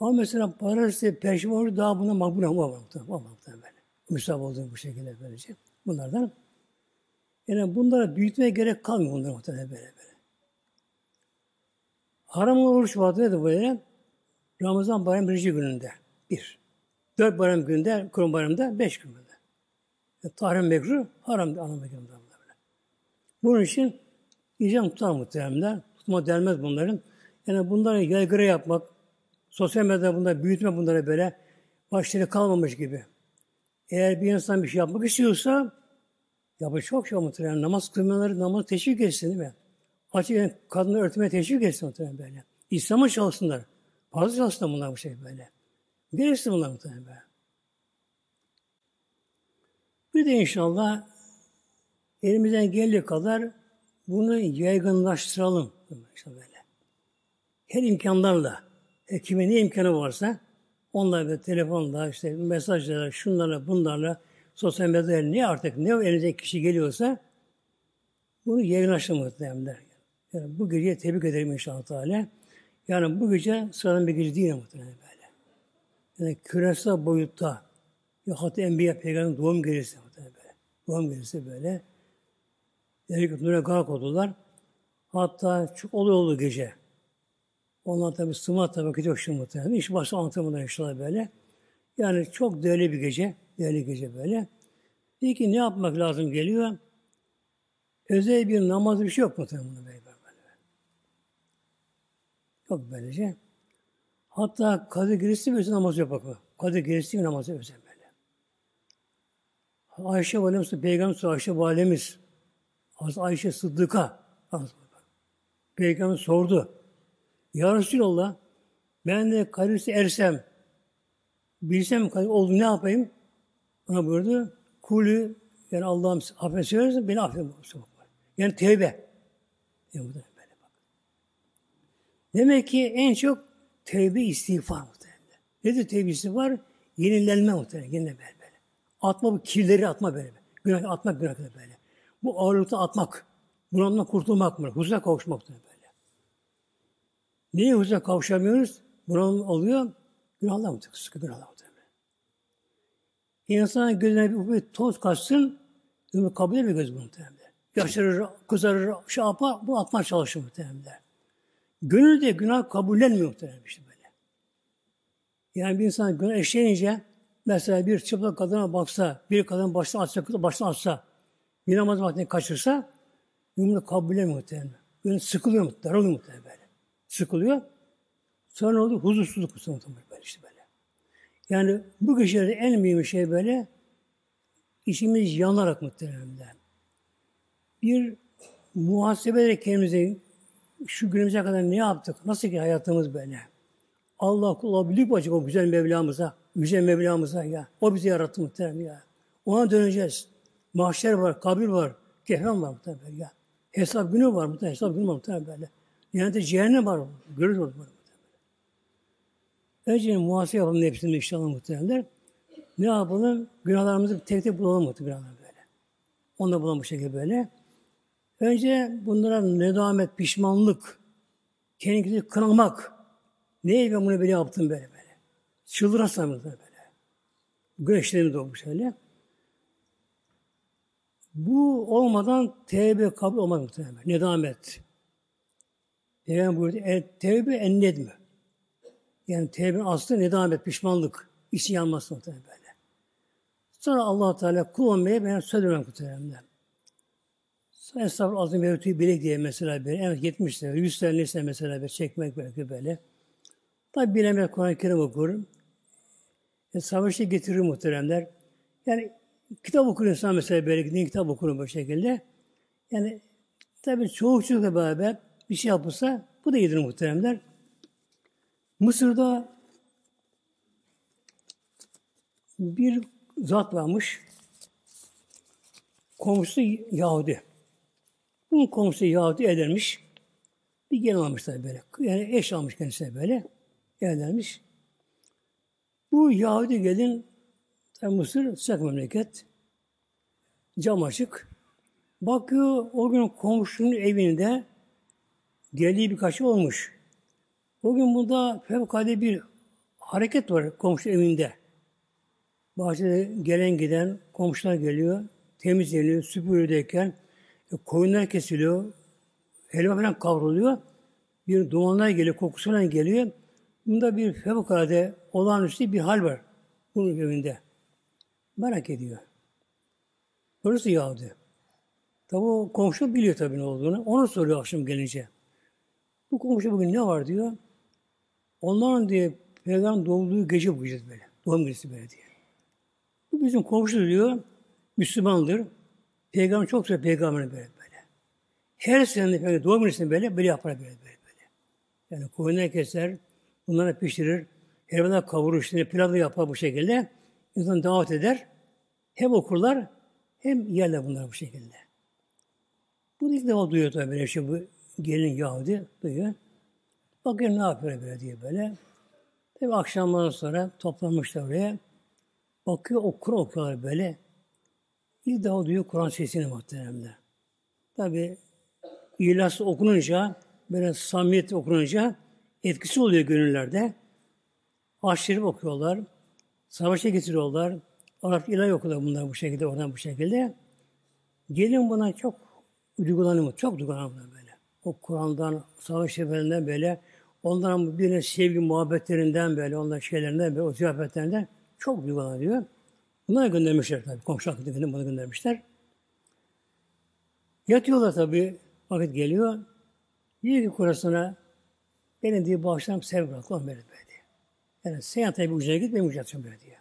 Ama mesela pazartesi, perşembe orucu daha buna makbul ama. Var böyle. Müsab olduğu bu şekilde böylece. Bunlardan. Yani bunlara büyütmeye gerek kalmıyor bunlar muhtemelen böyle böyle. Haram oruç vardı nedir böyle? Ramazan bayram birinci gününde. Bir. Dört bayram günde, kurum bayramda beş günde. Yani, tahrim mekruh, haram anlamına geliyor böyle. Bunun için icam tutar muhtemelen. Tutma delmez bunların. Yani bunları yaygıra yapmak, Sosyal medyada bunları büyütme bunları böyle başları kalmamış gibi. Eğer bir insan bir şey yapmak istiyorsa yapı çok şey muhtemelen. Namaz kılmaları namaz teşvik etsin değil mi? Açık kadını örtmeye teşvik etsin muhtemelen böyle. İslam'a çalışsınlar. Fazla çalışsınlar bunlar bu şey böyle. Gerisi bunlar muhtemelen böyle. Bir de inşallah elimizden geldiği kadar bunu yaygınlaştıralım. İşte böyle. Her imkanlarla. E, kime ne imkanı varsa Onlar ve telefonla, işte mesajlarla, şunlarla, bunlarla, sosyal medyada ne artık ne elinize kişi geliyorsa bunu yayınlaştı muhtemelen. Yani bu gece tebrik ederim inşallah Teala. Yani bu gece sıradan bir gece değil muhtemelen böyle. Yani küresel boyutta ya hatta Enbiya Peygamber'in doğum gecesi muhtemelen böyle. Doğum gecesi böyle. Ki nure gark oldular. Hatta çok olay oldu gece. Onlar tabi sımat tabi vakit yok şimdi muhtemelen. İş başta anlatamadan inşallah böyle. Yani çok değerli bir gece. Değerli gece böyle. Peki ne yapmak lazım geliyor? Özel bir namaz bir şey yok muhtemelen böyle. Yok böylece. Hatta Kadir Gecesi bir namaz yok bakın. Kadir Gecesi bir namaz özel böyle. Ayşe Validemiz, Peygamber Ayşe Validemiz, Ayşe Sıddık'a Peygamber sordu. Ya Resulallah ben de Kadir'si ersem bilsem Kadir oldu ne yapayım? Ona buyurdu. Kulü yani Allah'ım affet söylersen beni affet. Yani tevbe. Yani böyle bak. Demek ki en çok tevbe istiğfar muhtemelen. Nedir tevbe istiğfar? Yenilenme muhtemelen. Yenileme böyle. böyle. Atma bu kirleri atma böyle. Günah atmak günah böyle. Bu ağırlıkta atmak. Bundan kurtulmak mı? Huzura kavuşmak böyle. Niye huzura kavuşamıyoruz? Bunalım oluyor. Günahlar mı? Sıkı günahlar mı? İnsanın gözüne bir toz kaçsın, ümit kabul edemiyor göz muhtemelen. Yaşarır, kızarır, şey yapar, bu atma çalışır muhtemelen. Gönül de günah kabullenmiyor muhtemelen işte böyle. Yani bir insan günah eşleyince, mesela bir çıplak kadına baksa, bir kadın baştan atsa, baştan atsa, bir namaz vaktini kaçırsa, ümit kabullenmiyor muhtemelen. Gönül sıkılıyor muhtemelen, daralıyor muhtemelen böyle. Sıkılıyor. Sonra oldu huzursuzluk muhtemelen böyle işte böyle. Yani bu gecelerde en mühim şey böyle işimiz yanarak muhtemelen. Bir muhasebe kendimize şu günümüze kadar ne yaptık? Nasıl ki hayatımız böyle? Allah kula bilip acaba o güzel Mevlamıza, güzel Mevlamıza ya. O bizi yarattı muhtemelen ya. Ona döneceğiz. Mahşer var, kabir var, kefen var muhtemelen ya. Hesap günü var muhtemelen, hesap günü var muhtemelen böyle. Yani cehennem var, görürüz orada. Önce muhasebe yapalım hepsini inşallah muhtemelenler. Ne yapalım? Günahlarımızı tek tek bulalım muhtemelen böyle. Onu da bulalım bu şekilde böyle. Önce bunlara nedamet, pişmanlık, kendini kınamak. Neye ben bunu böyle yaptım böyle böyle. Çıldırasam böyle böyle. Güneşlerim doğmuş öyle. Bu olmadan tevbe kabul olmaz muhtemelen. Nedamet. Peygamber buyurdu, e, tevbe en nedmi. Yani tevbe aslı nedamet, pişmanlık, işi yanması muhtemelen böyle. Sonra allah Teala kul olmaya ben söz vermem muhtemelen. Estağfurullah azim mevtuyu bilek diye mesela böyle, en az 70 sene, 100 sene neyse mesela böyle çekmek belki böyle. Tabi bilemez Kur'an-ı Kerim okurum. E, savaşta getirir muhteremler. Yani kitap okur insan mesela böyle din kitap okur bu şekilde. Yani tabi çoğu çocukla beraber bir şey yapılsa bu da iyidir muhteremler. Mısır'da bir zat varmış. Komşusu Yahudi. Bunun komşusu Yahudi evlenmiş. Bir gelin almışlar böyle. Yani eş almış kendisine böyle. Evlenmiş. Bu Yahudi gelin Mısır sıcak memleket. Cam açık. Bakıyor o gün komşunun evinde geldiği birkaç olmuş. Bugün burada fevkalade bir hareket var komşu evinde. Bahçede gelen giden komşular geliyor, temizleniyor, süpürürdeyken e, koyunlar kesiliyor, helva falan kavruluyor. Bir dumanlar geliyor, kokusuyla geliyor. Bunda bir fevkalade olağanüstü bir hal var bunun evinde. Merak ediyor. Burası Yahudi. Tabi o komşu biliyor tabii ne olduğunu. Onu soruyor akşam gelince. Bu komşu bugün ne var diyor. Onların diye peygamber doğduğu gece bu gece böyle. Doğum gecesi böyle diye. Bu bizim komşu diyor. Müslümandır. Peygamber çok sever peygamberin böyle böyle. Her sene böyle doğum gecesinde böyle böyle yapar böyle böyle böyle. Yani koyunları keser, bunları pişirir, helvalar kavurur, işte pilavı yapar bu şekilde. İnsan davet eder. Hem okurlar hem yerler bunlar bu şekilde. Bu ilk defa duyuyor tabii böyle şey bu gelin Yahudi duyuyor. Bakın ne yapıyor böyle diye böyle. Tabi akşamdan sonra toplanmışlar oraya. Bakıyor, okur okuyorlar böyle. İlk defa duyuyor Kur'an sesini muhteremler. Tabi İhlas okununca, böyle samimiyet okununca etkisi oluyor gönüllerde. Aşırı okuyorlar. Savaşa getiriyorlar. Arap ilahi okuyorlar bunlar bu şekilde, oradan bu şekilde. Gelin buna çok duygulanıyor, çok duygulanıyor böyle. O Kur'an'dan, savaş seferinden böyle, onların birine sevgi muhabbetlerinden böyle, onların şeylerinden böyle, o ziyafetlerinden çok duygulanıyor. Bunları göndermişler tabii. Komşu hakkında bunu göndermişler. Yatıyorlar tabii. Vakit geliyor. Diyor ki kurasına benim diye bağışlarım sev bırak lan beni böyle diyor. Yani sen yatağa bir ucuna git benim ucuna böyle diyor.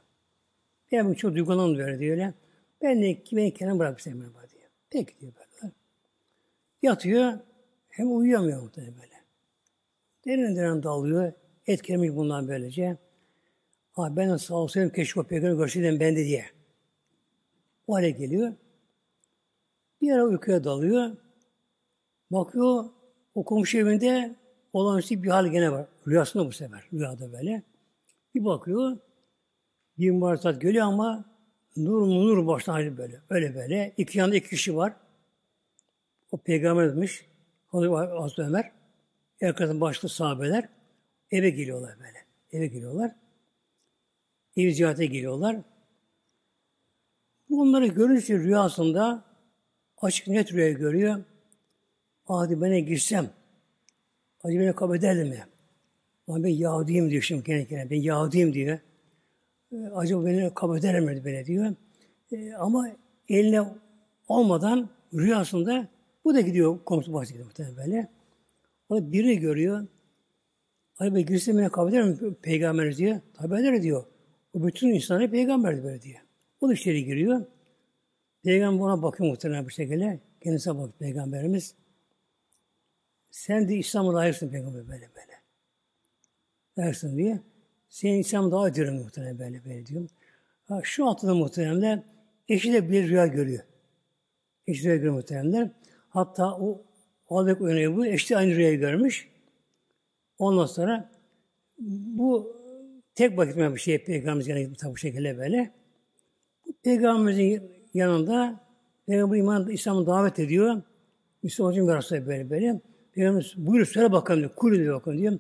Ben çok duygulandım böyle diyor öyle. Ben de beni kenara bırak sen beni diyor. Peki diyor böyle. Yatıyor. Hem uyuyamıyor muhtemelen böyle. Derin derin dalıyor. Etkilemiş bundan böylece. Ha ben sağ olsaydım keşke o peygamberi görseydim ben de diye. O hale geliyor. Bir ara uykuya dalıyor. Bakıyor o komşu evinde olağanüstü bir hal gene var. Rüyasında bu sefer. Rüyada böyle. Bir bakıyor. Bir mübarek geliyor ama nur mu nur baştan böyle. Öyle böyle. İki yanında iki kişi var. O peygambermiş. Hazreti Ömer. Arkasından başlı sahabeler. Eve geliyorlar böyle. Eve geliyorlar. Ev ziyarete geliyorlar. Bunları görünce rüyasında açık net rüya görüyor. Hadi ben girsem, acaba beni kabul ederdi mi? Ama ben Yahudiyim diyor şimdi kendi kendine. Ben Yahudiyim diyor. E, acaba beni kabul eder mi böyle diyor. E, ama eline olmadan rüyasında bu da gidiyor komşu bahçe gidiyor muhtemelen böyle. Da birini görüyor. Acaba girsem beni kabul eder mi peygamber diyor. Tabi eder diyor. O bütün insanlar peygamberdi böyle diyor. O da içeri giriyor. Peygamber ona bakıyor muhtemelen bu şekilde. Kendisine bak peygamberimiz. Sen de İslam'a layıksın peygamber böyle böyle. Layıksın diye. Senin İslam daha ediyorum muhtemelen böyle böyle diyorum. Ha, şu altıda muhtemelen eşi de bir rüya görüyor. Eşi rüya görüyor muhtemelen. Hatta o Albek uyanıyor bu. Eşi de aynı rüyayı görmüş. Ondan sonra bu tek bakıtma bir şey Peygamberimiz yanında bu şekilde böyle. Peygamberimizin yanında Peygamber iman İslam'ı davet ediyor. Müslüman hocam yarası böyle böyle. Peygamberimiz buyur söyle bakalım diyor. Kul diyor bakalım diyor.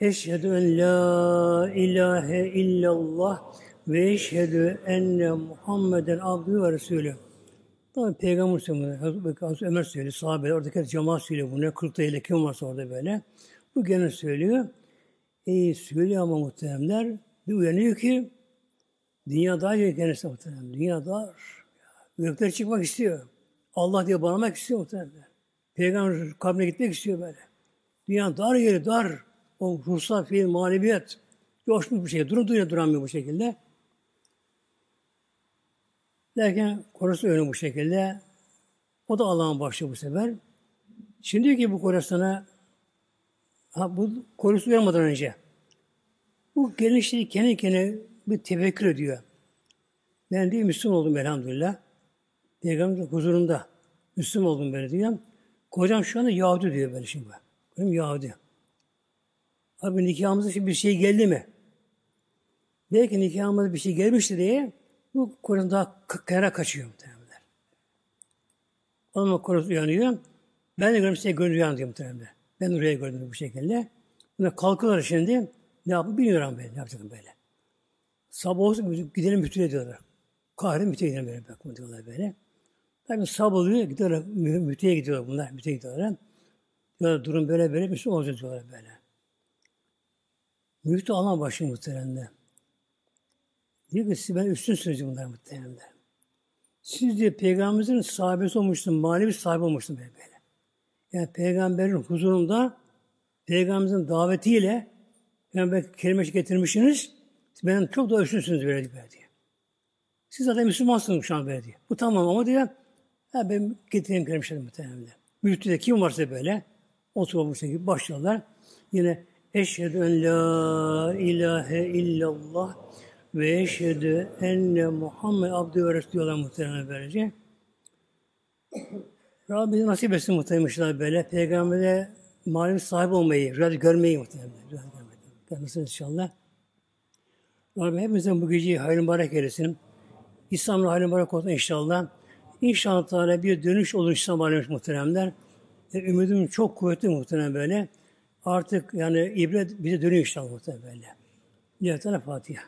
Eşhedü en la ilahe illallah ve eşhedü enne Muhammeden abdü ve resulü. Tabi Peygamber söylüyor, Hazreti Ömer söylüyor, sahabe, oradaki cemaat söylüyor bunu, kırkta ile kim varsa orada böyle. Bu gene söylüyor. E söylüyor ama muhteremler, bir uyanıyor ki dünya dar diyor kendisi muhterem. Dünya dar. Gökler çıkmak istiyor. Allah diye bağlamak istiyor muhteremler. Peygamber kabrine gitmek istiyor böyle. Dünya dar yeri dar. O ruhsal fiil, maneviyat coşmuş bir şey. Durum duyuyor duramıyor bu şekilde. Derken korusu öyle bu şekilde. O da Allah'ın başlıyor bu sefer. Şimdi diyor ki bu korusuna ha, bu korusu uyanmadan önce bu gençliği kendi kendine bir tefekkür ediyor. Ben diye Müslüman oldum elhamdülillah. Peygamber huzurunda Müslüman oldum böyle diyor. Kocam şu anda Yahudi diyor böyle şimdi. Benim Yahudi. Abi nikahımıza şimdi bir şey geldi mi? Belki nikahımıza bir şey gelmişti diye bu kocam daha kara kaçıyor muhtemelen. Onun kocası uyanıyor. Ben de görüyorum size gönül uyandı diyor muhtemelen. Ben oraya gördüm bu şekilde. Bunlar kalkıyorlar şimdi. Ne yapıp bilmiyorum ben. Ne yapacağım böyle. Sabah olsun gidelim mütüye diyorlar. Kahire mütüye gidelim böyle. Bakma diyorlar böyle. Tabii sabah oluyor. Gidiyorlar. Mütüye gidiyorlar bunlar. Mütüye gidiyorlar. Diyorlar durum böyle böyle. Müslüman olacak diyorlar böyle. Müftü alan başı muhteremde. Diyor ki siz ben üstünsünüz bunlar muhteremde. Siz diye peygamberimizin sahabesi olmuşsun, manevi sahibi olmuşsun böyle böyle. Yani peygamberin huzurunda peygamberimizin davetiyle peygamber kelimesi getirmişsiniz. Benim çok da üstünsünüz böyle diyor. Siz zaten Müslümansınız şu an böyle diyor. Bu tamam ama diyor. Ha ben getireyim kelimesini muhtemelen. Müftüde kim varsa böyle oturmuş gibi başlıyorlar. Yine eşhedü en la ilahe illallah ve eşhedü enne Muhammed abdü ve diyorlar muhtemelen böylece. Rabbim nasip etsin muhtemelen böyle. Peygamber'e manevi sahip olmayı, rüyada görmeyi muhtemelen. Rüyada görmeyi. Görmesin inşallah. Rabbim hepimizin bu geceyi hayırlı mübarek eylesin. İslam'la hayırlı mübarek olsun inşallah. İnşallah Teala bir dönüş olur İslam alemi muhteremler. Ümidim çok kuvvetli muhterem böyle. Artık yani ibret bize dönüyor inşallah muhterem böyle. Lillahi Fatiha.